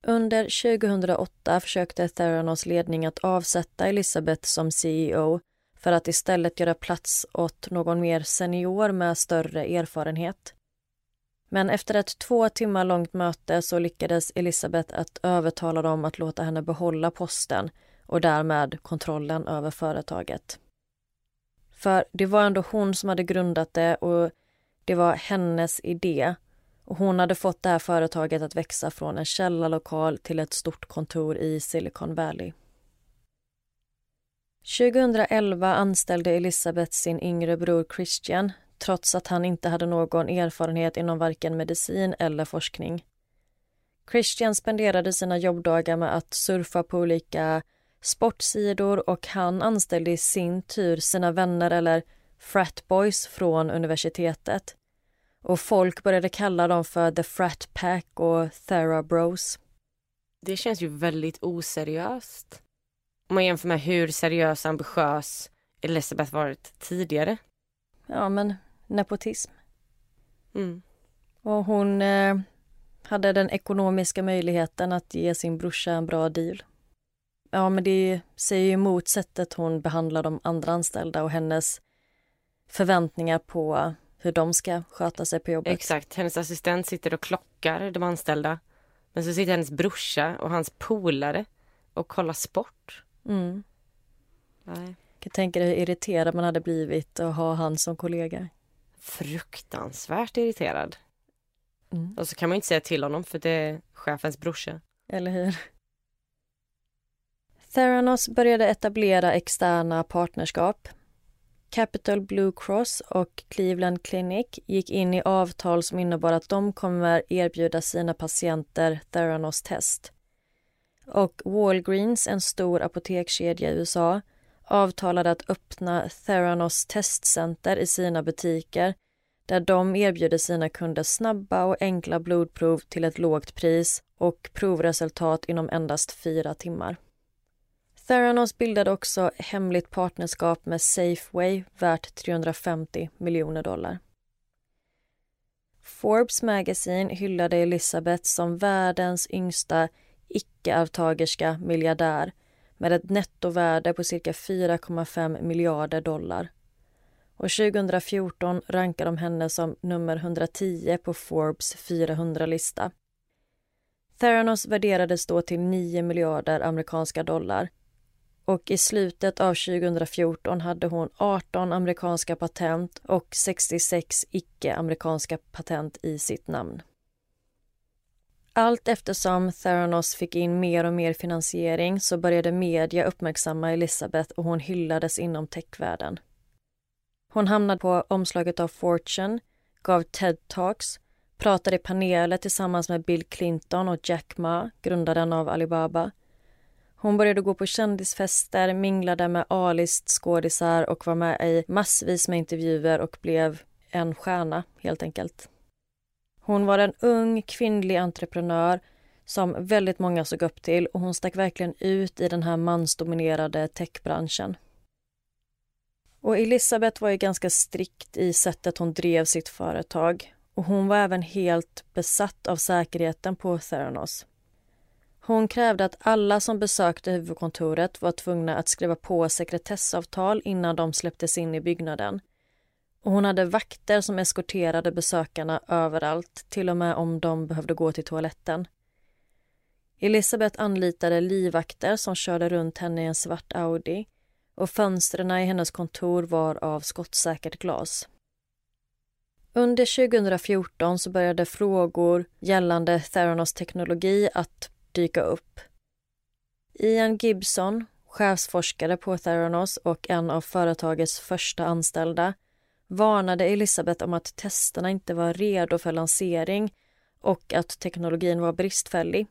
Under 2008 försökte Theranos ledning att avsätta Elisabeth som CEO för att istället göra plats åt någon mer senior med större erfarenhet. Men efter ett två timmar långt möte så lyckades Elisabeth att övertala dem att låta henne behålla posten och därmed kontrollen över företaget. För det var ändå hon som hade grundat det och det var hennes idé. Och hon hade fått det här företaget att växa från en källarlokal till ett stort kontor i Silicon Valley. 2011 anställde Elisabeth sin yngre bror Christian trots att han inte hade någon erfarenhet inom varken medicin eller forskning. Christian spenderade sina jobbdagar med att surfa på olika sportsidor och han anställde i sin tur sina vänner eller fratboys från universitetet. Och folk började kalla dem för The Frat Pack och Thera Bros. Det känns ju väldigt oseriöst. Om man jämför med hur seriös och ambitiös Elisabeth varit tidigare. Ja, men nepotism. Mm. Och hon eh, hade den ekonomiska möjligheten att ge sin brorsa en bra deal. Ja, men det säger ju emot sättet hon behandlar de andra anställda och hennes förväntningar på hur de ska sköta sig på jobbet. Exakt. Hennes assistent sitter och klockar de anställda. Men så sitter hennes brorsa och hans polare och kollar sport. Mm. Nej. Jag kan tänka dig hur irriterad man hade blivit att ha han som kollega fruktansvärt irriterad. Mm. Och så kan man inte säga till honom för det är chefens brorsa. Eller hur? Theranos började etablera externa partnerskap. Capital Blue Cross och Cleveland Clinic gick in i avtal som innebar att de kommer erbjuda sina patienter Theranos test. Och Walgreens, en stor apotekskedja i USA, avtalade att öppna Theranos testcenter i sina butiker där de erbjuder sina kunder snabba och enkla blodprov till ett lågt pris och provresultat inom endast fyra timmar. Theranos bildade också hemligt partnerskap med Safeway värt 350 miljoner dollar. Forbes Magazine hyllade Elizabeth som världens yngsta icke-arvtagerska miljardär med ett nettovärde på cirka 4,5 miljarder dollar. Och 2014 rankade de henne som nummer 110 på Forbes 400-lista. Theranos värderades då till 9 miljarder amerikanska dollar och i slutet av 2014 hade hon 18 amerikanska patent och 66 icke-amerikanska patent i sitt namn. Allt eftersom Theranos fick in mer och mer finansiering så började media uppmärksamma Elizabeth och hon hyllades inom techvärlden. Hon hamnade på omslaget av Fortune, gav TED-talks, pratade i paneler tillsammans med Bill Clinton och Jack Ma, grundaren av Alibaba. Hon började gå på kändisfester, minglade med A-list skådisar och var med i massvis med intervjuer och blev en stjärna, helt enkelt. Hon var en ung kvinnlig entreprenör som väldigt många såg upp till och hon stack verkligen ut i den här mansdominerade techbranschen. Och Elisabeth var ju ganska strikt i sättet hon drev sitt företag och hon var även helt besatt av säkerheten på Theranos. Hon krävde att alla som besökte huvudkontoret var tvungna att skriva på sekretessavtal innan de släpptes in i byggnaden. Och hon hade vakter som eskorterade besökarna överallt, till och med om de behövde gå till toaletten. Elisabeth anlitade livvakter som körde runt henne i en svart Audi och fönstren i hennes kontor var av skottsäkert glas. Under 2014 så började frågor gällande Theranos teknologi att dyka upp. Ian Gibson, chefsforskare på Theranos och en av företagets första anställda, varnade Elisabeth om att testerna inte var redo för lansering och att teknologin var bristfällig.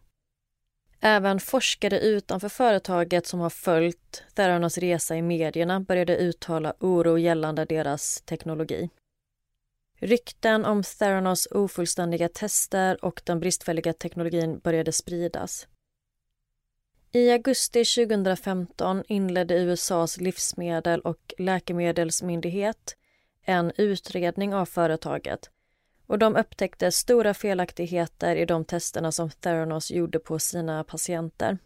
Även forskare utanför företaget som har följt Theranos resa i medierna började uttala oro gällande deras teknologi. Rykten om Theranos ofullständiga tester och den bristfälliga teknologin började spridas. I augusti 2015 inledde USAs livsmedel och läkemedelsmyndighet en utredning av företaget och de upptäckte stora felaktigheter i de testerna som Theranos gjorde på sina patienter.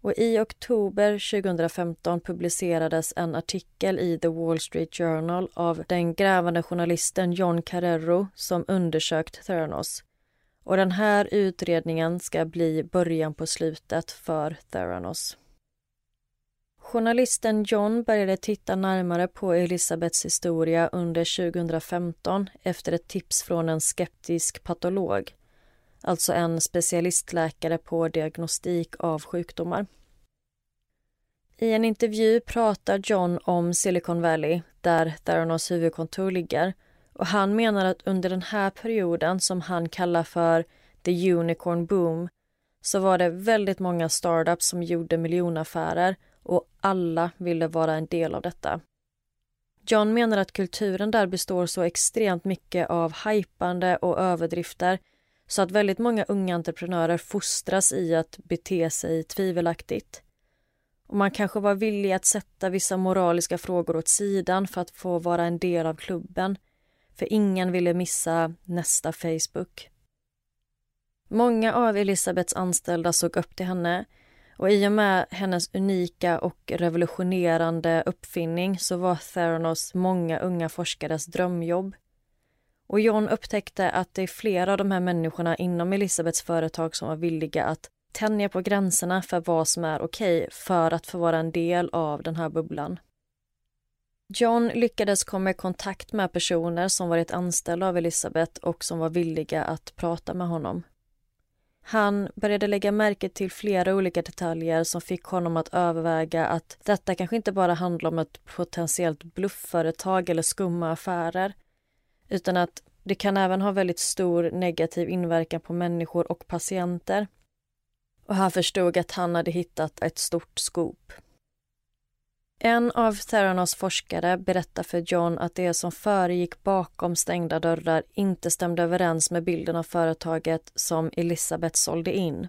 Och I oktober 2015 publicerades en artikel i The Wall Street Journal av den grävande journalisten John Carrero som undersökt Theranos. Och den här utredningen ska bli början på slutet för Theranos. Journalisten John började titta närmare på Elisabeths historia under 2015 efter ett tips från en skeptisk patolog, alltså en specialistläkare på diagnostik av sjukdomar. I en intervju pratar John om Silicon Valley, där Theranos huvudkontor ligger och han menar att under den här perioden som han kallar för the unicorn boom så var det väldigt många startups som gjorde miljonaffärer och alla ville vara en del av detta. John menar att kulturen där består så extremt mycket av hajpande och överdrifter så att väldigt många unga entreprenörer fostras i att bete sig tvivelaktigt. Och man kanske var villig att sätta vissa moraliska frågor åt sidan för att få vara en del av klubben. För ingen ville missa nästa Facebook. Många av Elisabeths anställda såg upp till henne och i och med hennes unika och revolutionerande uppfinning så var Theranos många unga forskares drömjobb. Och John upptäckte att det är flera av de här människorna inom Elisabeths företag som var villiga att tänja på gränserna för vad som är okej okay för att få vara en del av den här bubblan. John lyckades komma i kontakt med personer som varit anställda av Elisabeth och som var villiga att prata med honom. Han började lägga märke till flera olika detaljer som fick honom att överväga att detta kanske inte bara handlar om ett potentiellt bluffföretag eller skumma affärer utan att det kan även ha väldigt stor negativ inverkan på människor och patienter. Och han förstod att han hade hittat ett stort skop. En av Theranos forskare berättar för John att det som föregick bakom stängda dörrar inte stämde överens med bilden av företaget som Elisabeth sålde in.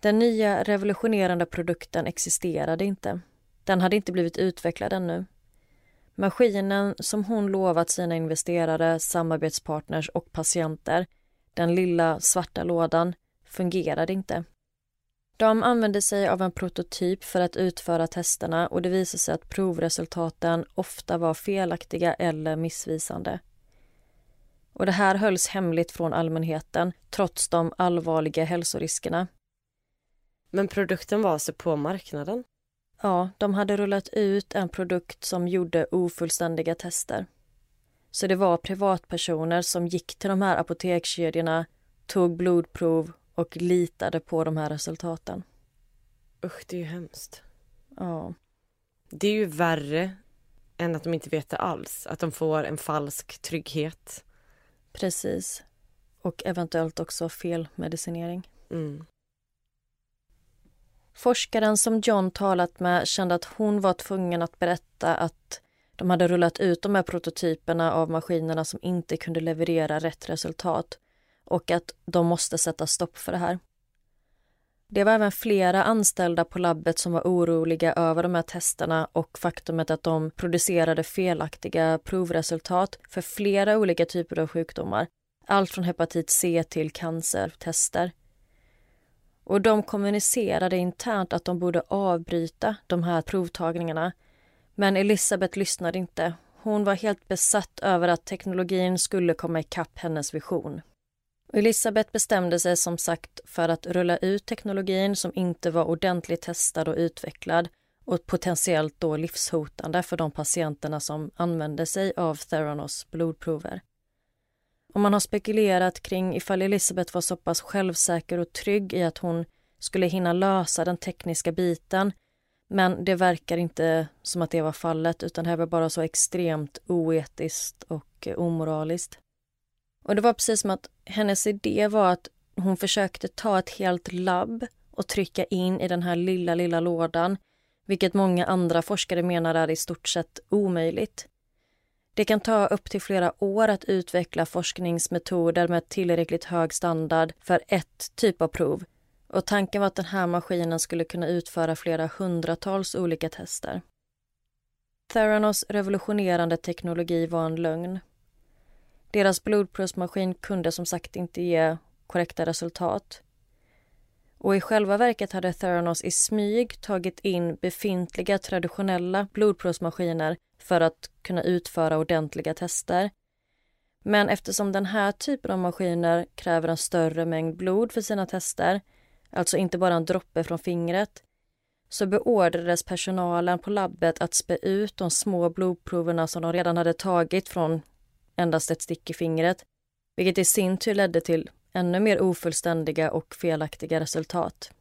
Den nya revolutionerande produkten existerade inte. Den hade inte blivit utvecklad ännu. Maskinen som hon lovat sina investerare, samarbetspartners och patienter, den lilla svarta lådan, fungerade inte. De använde sig av en prototyp för att utföra testerna och det visade sig att provresultaten ofta var felaktiga eller missvisande. Och det här hölls hemligt från allmänheten trots de allvarliga hälsoriskerna. Men produkten var alltså på marknaden? Ja, de hade rullat ut en produkt som gjorde ofullständiga tester. Så det var privatpersoner som gick till de här apotekskedjorna, tog blodprov och litade på de här resultaten. Usch, det är ju hemskt. Ja. Det är ju värre än att de inte vet det alls. Att de får en falsk trygghet. Precis. Och eventuellt också felmedicinering. Mm. Forskaren som John talat med kände att hon var tvungen att berätta att de hade rullat ut de här prototyperna av maskinerna som inte kunde leverera rätt resultat och att de måste sätta stopp för det här. Det var även flera anställda på labbet som var oroliga över de här testerna och faktumet att de producerade felaktiga provresultat för flera olika typer av sjukdomar. Allt från hepatit C till cancertester. Och de kommunicerade internt att de borde avbryta de här provtagningarna. Men Elisabeth lyssnade inte. Hon var helt besatt över att teknologin skulle komma ikapp hennes vision. Elisabeth bestämde sig som sagt för att rulla ut teknologin som inte var ordentligt testad och utvecklad och potentiellt då livshotande för de patienterna som använde sig av Theranos blodprover. Och man har spekulerat kring ifall Elisabeth var så pass självsäker och trygg i att hon skulle hinna lösa den tekniska biten men det verkar inte som att det var fallet utan det här var bara så extremt oetiskt och omoraliskt. Och det var precis som att hennes idé var att hon försökte ta ett helt labb och trycka in i den här lilla, lilla lådan vilket många andra forskare menar är i stort sett omöjligt. Det kan ta upp till flera år att utveckla forskningsmetoder med tillräckligt hög standard för ett typ av prov och tanken var att den här maskinen skulle kunna utföra flera hundratals olika tester. Theranos revolutionerande teknologi var en lögn. Deras blodprovsmaskin kunde som sagt inte ge korrekta resultat. Och i själva verket hade Theranos i smyg tagit in befintliga traditionella blodprovsmaskiner för att kunna utföra ordentliga tester. Men eftersom den här typen av maskiner kräver en större mängd blod för sina tester, alltså inte bara en droppe från fingret, så beordrades personalen på labbet att spä ut de små blodproverna som de redan hade tagit från endast ett stick i fingret, vilket i sin tur ledde till ännu mer ofullständiga och felaktiga resultat.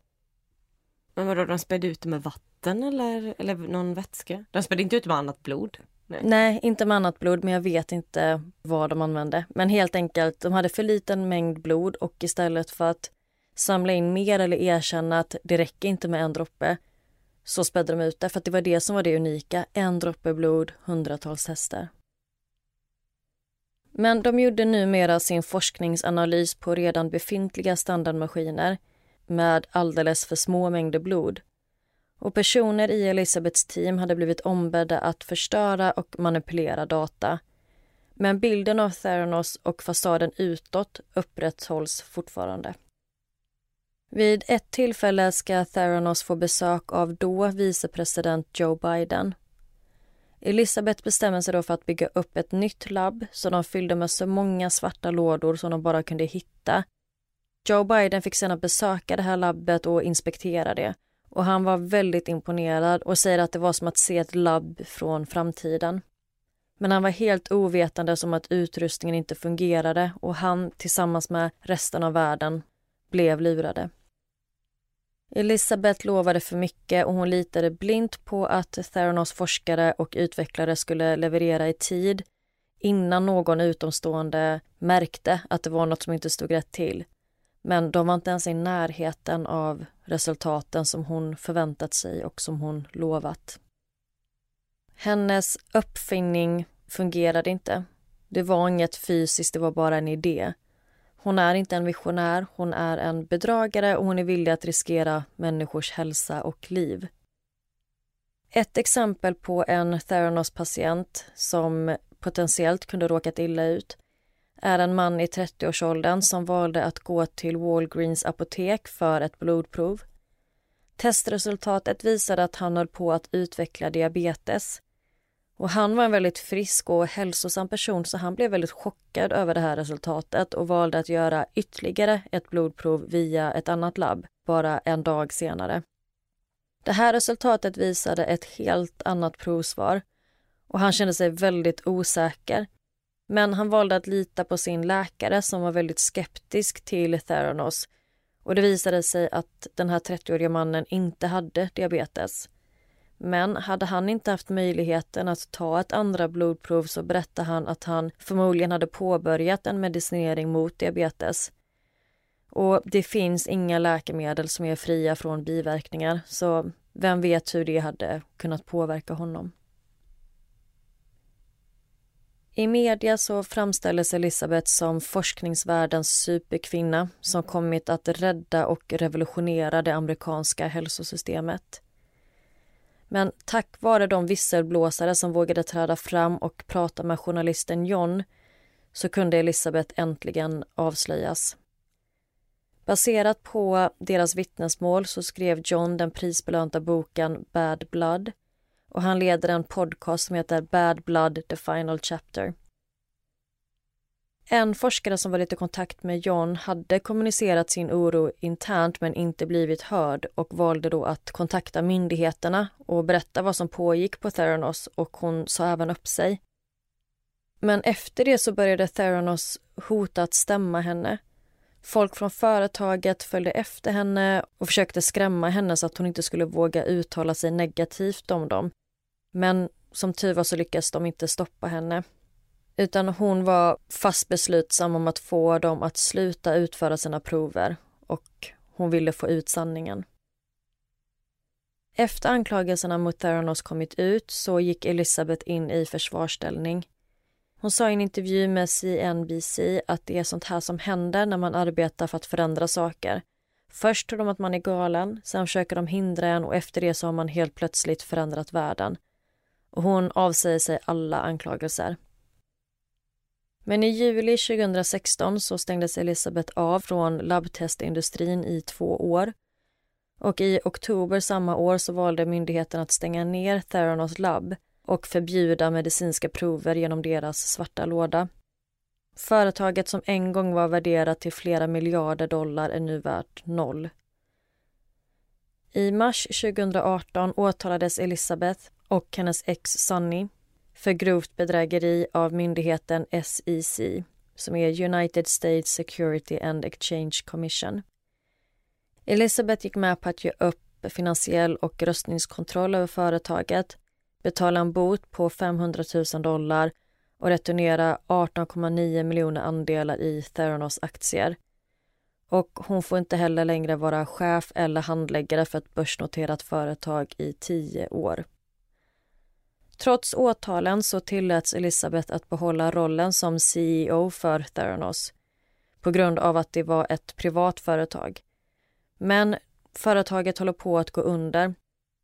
Men vadå, de spädde ut det med vatten eller, eller någon vätska? De spädde inte ut med annat blod? Nej. Nej. inte med annat blod, men jag vet inte vad de använde. Men helt enkelt, de hade för liten mängd blod och istället för att samla in mer eller erkänna att det räcker inte med en droppe så spädde de ut det, för att det var det som var det unika. En droppe blod, hundratals hästar. Men de gjorde numera sin forskningsanalys på redan befintliga standardmaskiner med alldeles för små mängder blod. Och personer i Elisabeths team hade blivit ombedda att förstöra och manipulera data. Men bilden av Theranos och fasaden utåt upprätthålls fortfarande. Vid ett tillfälle ska Theranos få besök av då vicepresident Joe Biden Elisabeth bestämmer sig då för att bygga upp ett nytt labb som de fyllde med så många svarta lådor som de bara kunde hitta. Joe Biden fick sedan besöka det här labbet och inspektera det. Och han var väldigt imponerad och säger att det var som att se ett labb från framtiden. Men han var helt ovetande som att utrustningen inte fungerade och han tillsammans med resten av världen blev lurade. Elisabeth lovade för mycket och hon litade blint på att Theranos forskare och utvecklare skulle leverera i tid innan någon utomstående märkte att det var något som inte stod rätt till. Men de var inte ens i närheten av resultaten som hon förväntat sig och som hon lovat. Hennes uppfinning fungerade inte. Det var inget fysiskt, det var bara en idé. Hon är inte en visionär, hon är en bedragare och hon är villig att riskera människors hälsa och liv. Ett exempel på en Theranos-patient som potentiellt kunde råkat illa ut är en man i 30-årsåldern som valde att gå till Walgreens apotek för ett blodprov. Testresultatet visade att han höll på att utveckla diabetes. Och han var en väldigt frisk och hälsosam person så han blev väldigt chockad över det här resultatet och valde att göra ytterligare ett blodprov via ett annat labb bara en dag senare. Det här resultatet visade ett helt annat provsvar och han kände sig väldigt osäker. Men han valde att lita på sin läkare som var väldigt skeptisk till Theranos och det visade sig att den här 30-åriga mannen inte hade diabetes. Men hade han inte haft möjligheten att ta ett andra blodprov så berättade han att han förmodligen hade påbörjat en medicinering mot diabetes. Och det finns inga läkemedel som är fria från biverkningar så vem vet hur det hade kunnat påverka honom. I media så framställdes Elisabeth som forskningsvärldens superkvinna som kommit att rädda och revolutionera det amerikanska hälsosystemet. Men tack vare de visselblåsare som vågade träda fram och prata med journalisten John så kunde Elisabeth äntligen avslöjas. Baserat på deras vittnesmål så skrev John den prisbelönta boken Bad Blood och han leder en podcast som heter Bad Blood The Final Chapter. En forskare som varit i kontakt med John hade kommunicerat sin oro internt men inte blivit hörd och valde då att kontakta myndigheterna och berätta vad som pågick på Theranos och hon sa även upp sig. Men efter det så började Theranos hota att stämma henne. Folk från företaget följde efter henne och försökte skrämma henne så att hon inte skulle våga uttala sig negativt om dem. Men som tur var så lyckades de inte stoppa henne. Utan hon var fast beslutsam om att få dem att sluta utföra sina prover och hon ville få ut sanningen. Efter anklagelserna mot Theranos kommit ut så gick Elizabeth in i försvarsställning. Hon sa i en intervju med CNBC att det är sånt här som händer när man arbetar för att förändra saker. Först tror de att man är galen, sen försöker de hindra en och efter det så har man helt plötsligt förändrat världen. Och hon avsäger sig alla anklagelser. Men i juli 2016 så stängdes Elisabeth av från labbtestindustrin i två år. Och i oktober samma år så valde myndigheten att stänga ner Theranos labb och förbjuda medicinska prover genom deras svarta låda. Företaget som en gång var värderat till flera miljarder dollar är nu värt noll. I mars 2018 åtalades Elisabeth och hennes ex Sunny för grovt bedrägeri av myndigheten SEC som är United States Security and Exchange Commission. Elizabeth gick med på att ge upp finansiell och röstningskontroll över företaget, betala en bot på 500 000 dollar och returnera 18,9 miljoner andelar i Theranos aktier. Och hon får inte heller längre vara chef eller handläggare för ett börsnoterat företag i tio år. Trots åtalen så tilläts Elisabeth att behålla rollen som CEO för Theranos på grund av att det var ett privat företag. Men företaget håller på att gå under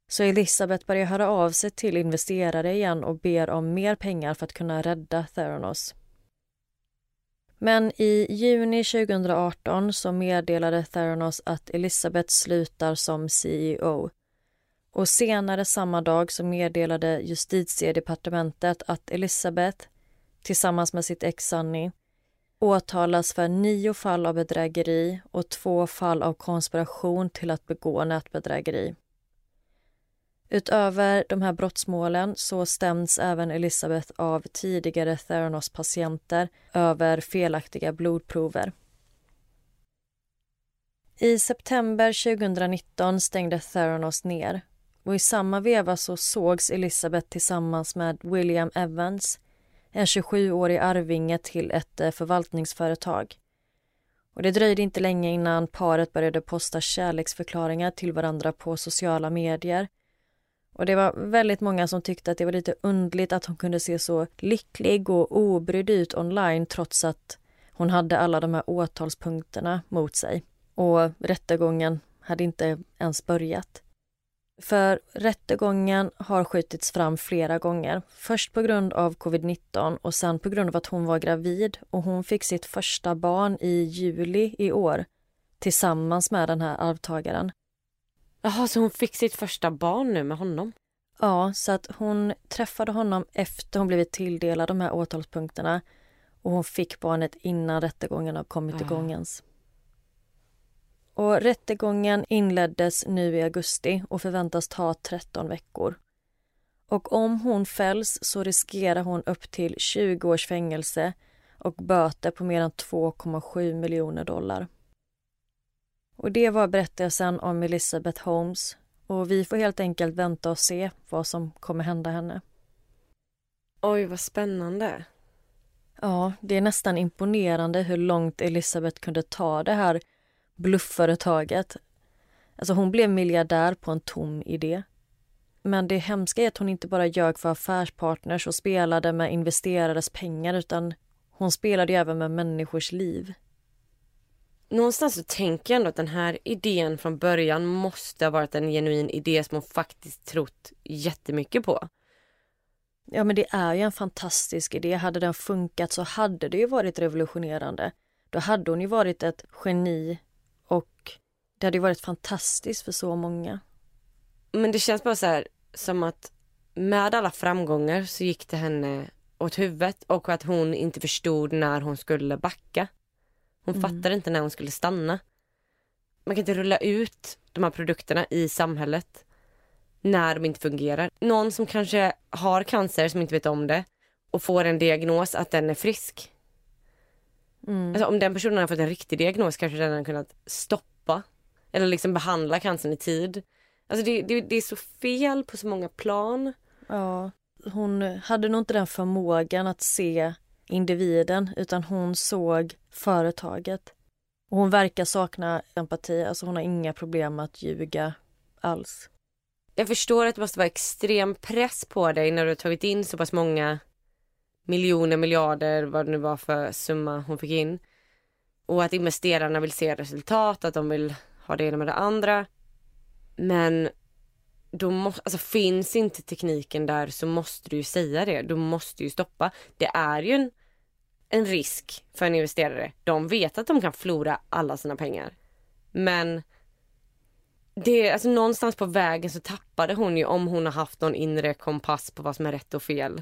så Elisabeth börjar höra av sig till investerare igen och ber om mer pengar för att kunna rädda Theranos. Men i juni 2018 så meddelade Theranos att Elisabeth slutar som CEO och senare samma dag så meddelade justitiedepartementet att Elisabeth tillsammans med sitt ex Sunny åtalas för nio fall av bedrägeri och två fall av konspiration till att begå nätbedrägeri. Utöver de här brottsmålen så stäms även Elisabeth av tidigare Theranos-patienter över felaktiga blodprover. I september 2019 stängde Theranos ner och i samma veva så sågs Elisabeth tillsammans med William Evans, en 27-årig arvinge till ett eh, förvaltningsföretag. Och det dröjde inte länge innan paret började posta kärleksförklaringar till varandra på sociala medier. Och det var väldigt många som tyckte att det var lite undligt att hon kunde se så lycklig och obrydd ut online trots att hon hade alla de här åtalspunkterna mot sig. Och rättegången hade inte ens börjat. För rättegången har skjutits fram flera gånger. Först på grund av covid-19 och sen på grund av att hon var gravid och hon fick sitt första barn i juli i år tillsammans med den här arvtagaren. Jaha, så hon fick sitt första barn nu med honom? Ja, så att hon träffade honom efter hon blivit tilldelad de här åtalspunkterna och hon fick barnet innan rättegången har kommit Ah. igång ens. Och rättegången inleddes nu i augusti och förväntas ta 13 veckor. Och om hon fälls så riskerar hon upp till 20 års fängelse och böter på mer än 2,7 miljoner dollar. Och det var berättelsen om Elizabeth Holmes och vi får helt enkelt vänta och se vad som kommer hända henne. Oj, vad spännande. Ja, det är nästan imponerande hur långt Elizabeth kunde ta det här bluffföretaget. Alltså hon blev miljardär på en tom idé. Men det hemska är att hon inte bara ljög för affärspartners och spelade med investerares pengar utan hon spelade även med människors liv. Någonstans så tänker jag ändå att den här idén från början måste ha varit en genuin idé som hon faktiskt trott jättemycket på. Ja men det är ju en fantastisk idé. Hade den funkat så hade det ju varit revolutionerande. Då hade hon ju varit ett geni och det hade ju varit fantastiskt för så många. Men det känns bara så här som att med alla framgångar så gick det henne åt huvudet och att hon inte förstod när hon skulle backa. Hon fattade inte när hon skulle stanna. Man kan inte rulla ut de här produkterna i samhället när de inte fungerar. Någon som kanske har cancer som inte vet om det och får en diagnos att den är frisk. Alltså, om den personen har fått en riktig diagnos kanske den har kunnat stoppa eller liksom behandla cancern i tid. Alltså det, det, det är så fel på så många plan. Ja, hon hade nog inte den förmågan att se individen utan hon såg företaget. Och hon verkar sakna empati, alltså hon har inga problem med att ljuga alls. Jag förstår att det måste vara extrem press på dig när du har tagit in så pass många miljoner, miljarder, vad det nu var för summa hon fick in. Och att investerarna vill se resultat, att de vill ha det ena med det andra. Men då måste, alltså finns inte tekniken där så måste du ju säga det. Du måste ju stoppa. Det är ju en, en risk för en investerare. De vet att de kan förlora alla sina pengar. Men det, alltså någonstans på vägen så tappade hon ju om hon har haft någon inre kompass på vad som är rätt och fel.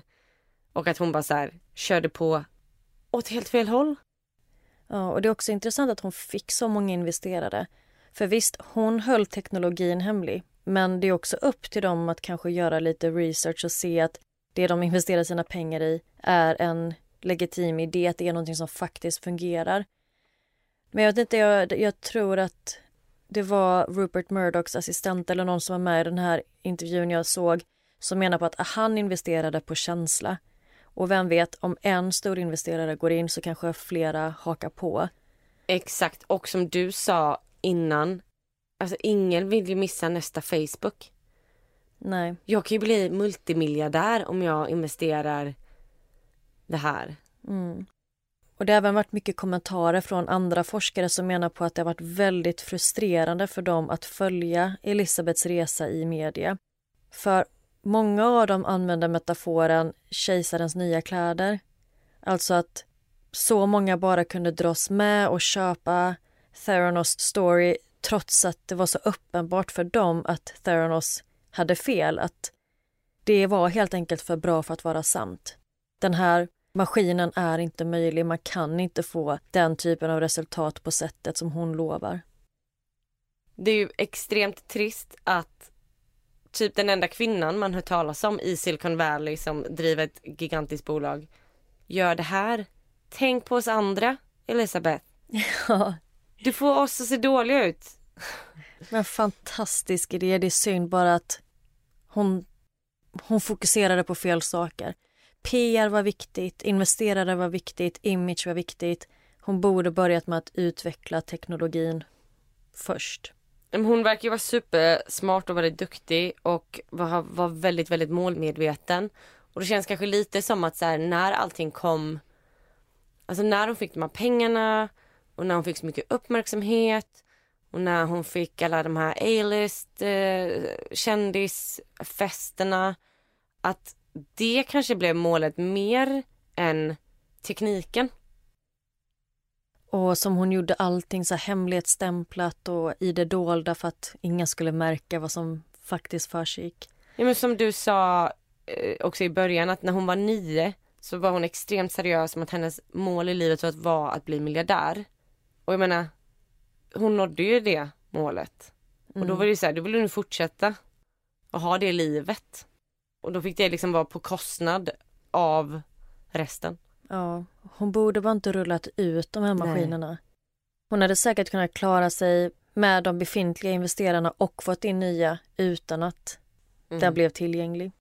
Och att hon bara så här, körde på åt helt fel håll. Ja, och det är också intressant att hon fick så många investerare. För visst, hon höll teknologin hemlig. Men det är också upp till dem att kanske göra lite research och se att det de investerar sina pengar i är en legitim idé, att det är någonting som faktiskt fungerar. Men jag vet inte, jag, jag tror att det var Rupert Murdochs assistent eller någon som var med i den här intervjun jag såg som menar på att han investerade på känsla. Och vem vet, om en stor investerare går in så kanske flera hakar på. Exakt, och som du sa innan, alltså ingen vill ju missa nästa Facebook. Nej. Jag kan ju bli multimiljardär om jag investerar det här. Och det har även varit mycket kommentarer från andra forskare som menar på att det har varit väldigt frustrerande för dem att följa Elisabeths resa i media. För många av dem använder metaforen kejsarens nya kläder. Alltså att så många bara kunde dras med och köpa Theranos story trots att det var så uppenbart för dem att Theranos hade fel. Att det var helt enkelt för bra för att vara sant. Den här maskinen är inte möjlig. Man kan inte få den typen av resultat på sättet som hon lovar. Det är ju extremt trist att typ den enda kvinnan man hör talas om i Silicon Valley som driver ett gigantiskt bolag gör det här. Tänk på oss andra, Elisabeth. Ja, Du får oss att se dåliga ut. Men fantastisk idé. Det är synd bara att hon, hon fokuserade på fel saker. PR var viktigt, investerare var viktigt, image var viktigt. Hon borde börjat med att utveckla teknologin först. Hon verkar ju vara supersmart och väldigt duktig och var, var väldigt, väldigt målmedveten. Och det känns kanske lite som att så här, när allting kom, alltså när hon fick de här pengarna och när hon fick så mycket uppmärksamhet och när hon fick alla de här A-list eh, kändisfesterna att det kanske blev målet mer än tekniken. Och som hon gjorde allting så hemlighetsstämplat och i det dolda för att ingen skulle märka vad som faktiskt försiggick. Ja men som du sa eh, också i början att när hon var nio så var hon extremt seriös om att hennes mål i livet var att bli miljardär. Och jag menar, hon nådde ju det målet. Mm. Och då var det ju så här, då ville hon fortsätta och ha det livet. Och då fick det liksom vara på kostnad av resten. Ja, hon borde bara inte rullat ut de här maskinerna. Nej. Hon hade säkert kunnat klara sig med de befintliga investerarna och fått in nya utan att mm. den blev tillgänglig.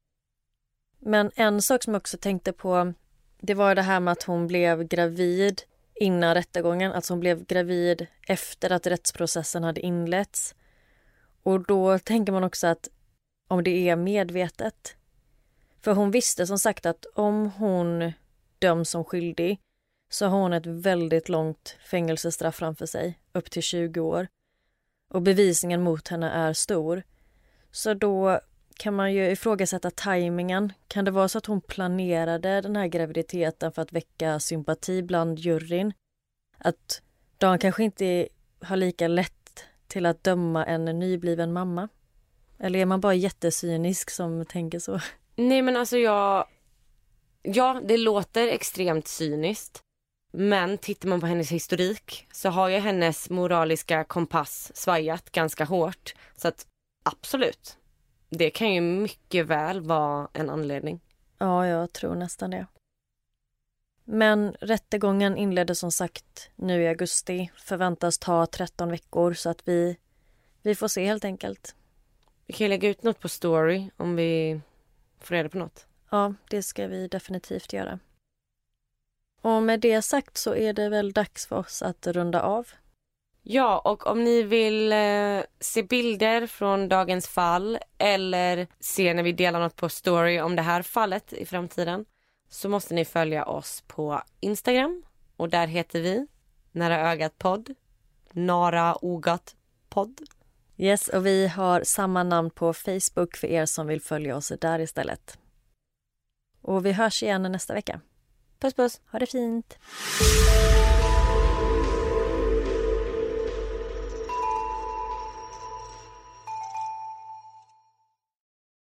Men en sak som jag också tänkte på det var det här med att hon blev gravid innan rättegången. Alltså hon blev gravid efter att rättsprocessen hade inletts. Och då tänker man också att om det är medvetet. För hon visste som sagt att om hon döms som skyldig så har hon ett väldigt långt fängelsestraff framför sig, upp till 20 år. Och bevisningen mot henne är stor. Så då kan man ju ifrågasätta tajmingen. Kan det vara så att hon planerade den här graviditeten för att väcka sympati bland juryn? Att de kanske inte har lika lätt till att döma en nybliven mamma? Eller är man bara jättesynisk som tänker så? Nej men alltså jag... Ja, det låter extremt cyniskt. Men tittar man på hennes historik så har ju hennes moraliska kompass svajat ganska hårt. Så att absolut, det kan ju mycket väl vara en anledning. Ja, jag tror nästan det. Men rättegången inleddes som sagt nu i augusti. Förväntas ta 13 veckor så att vi, vi får se helt enkelt. Vi kan lägga ut något på story om vi får reda på något. Ja, det ska vi definitivt göra. Och med det sagt så är det väl dags för oss att runda av. Ja, och om ni vill eh, se bilder från dagens fall eller se när vi delar något på story om det här fallet i framtiden så måste ni följa oss på Instagram och där heter vi Nära ögat podd. Nara Ogat podd. Yes, och vi har samma namn på Facebook för er som vill följa oss där istället. Och vi hörs igen nästa vecka. Puss puss. Ha det fint.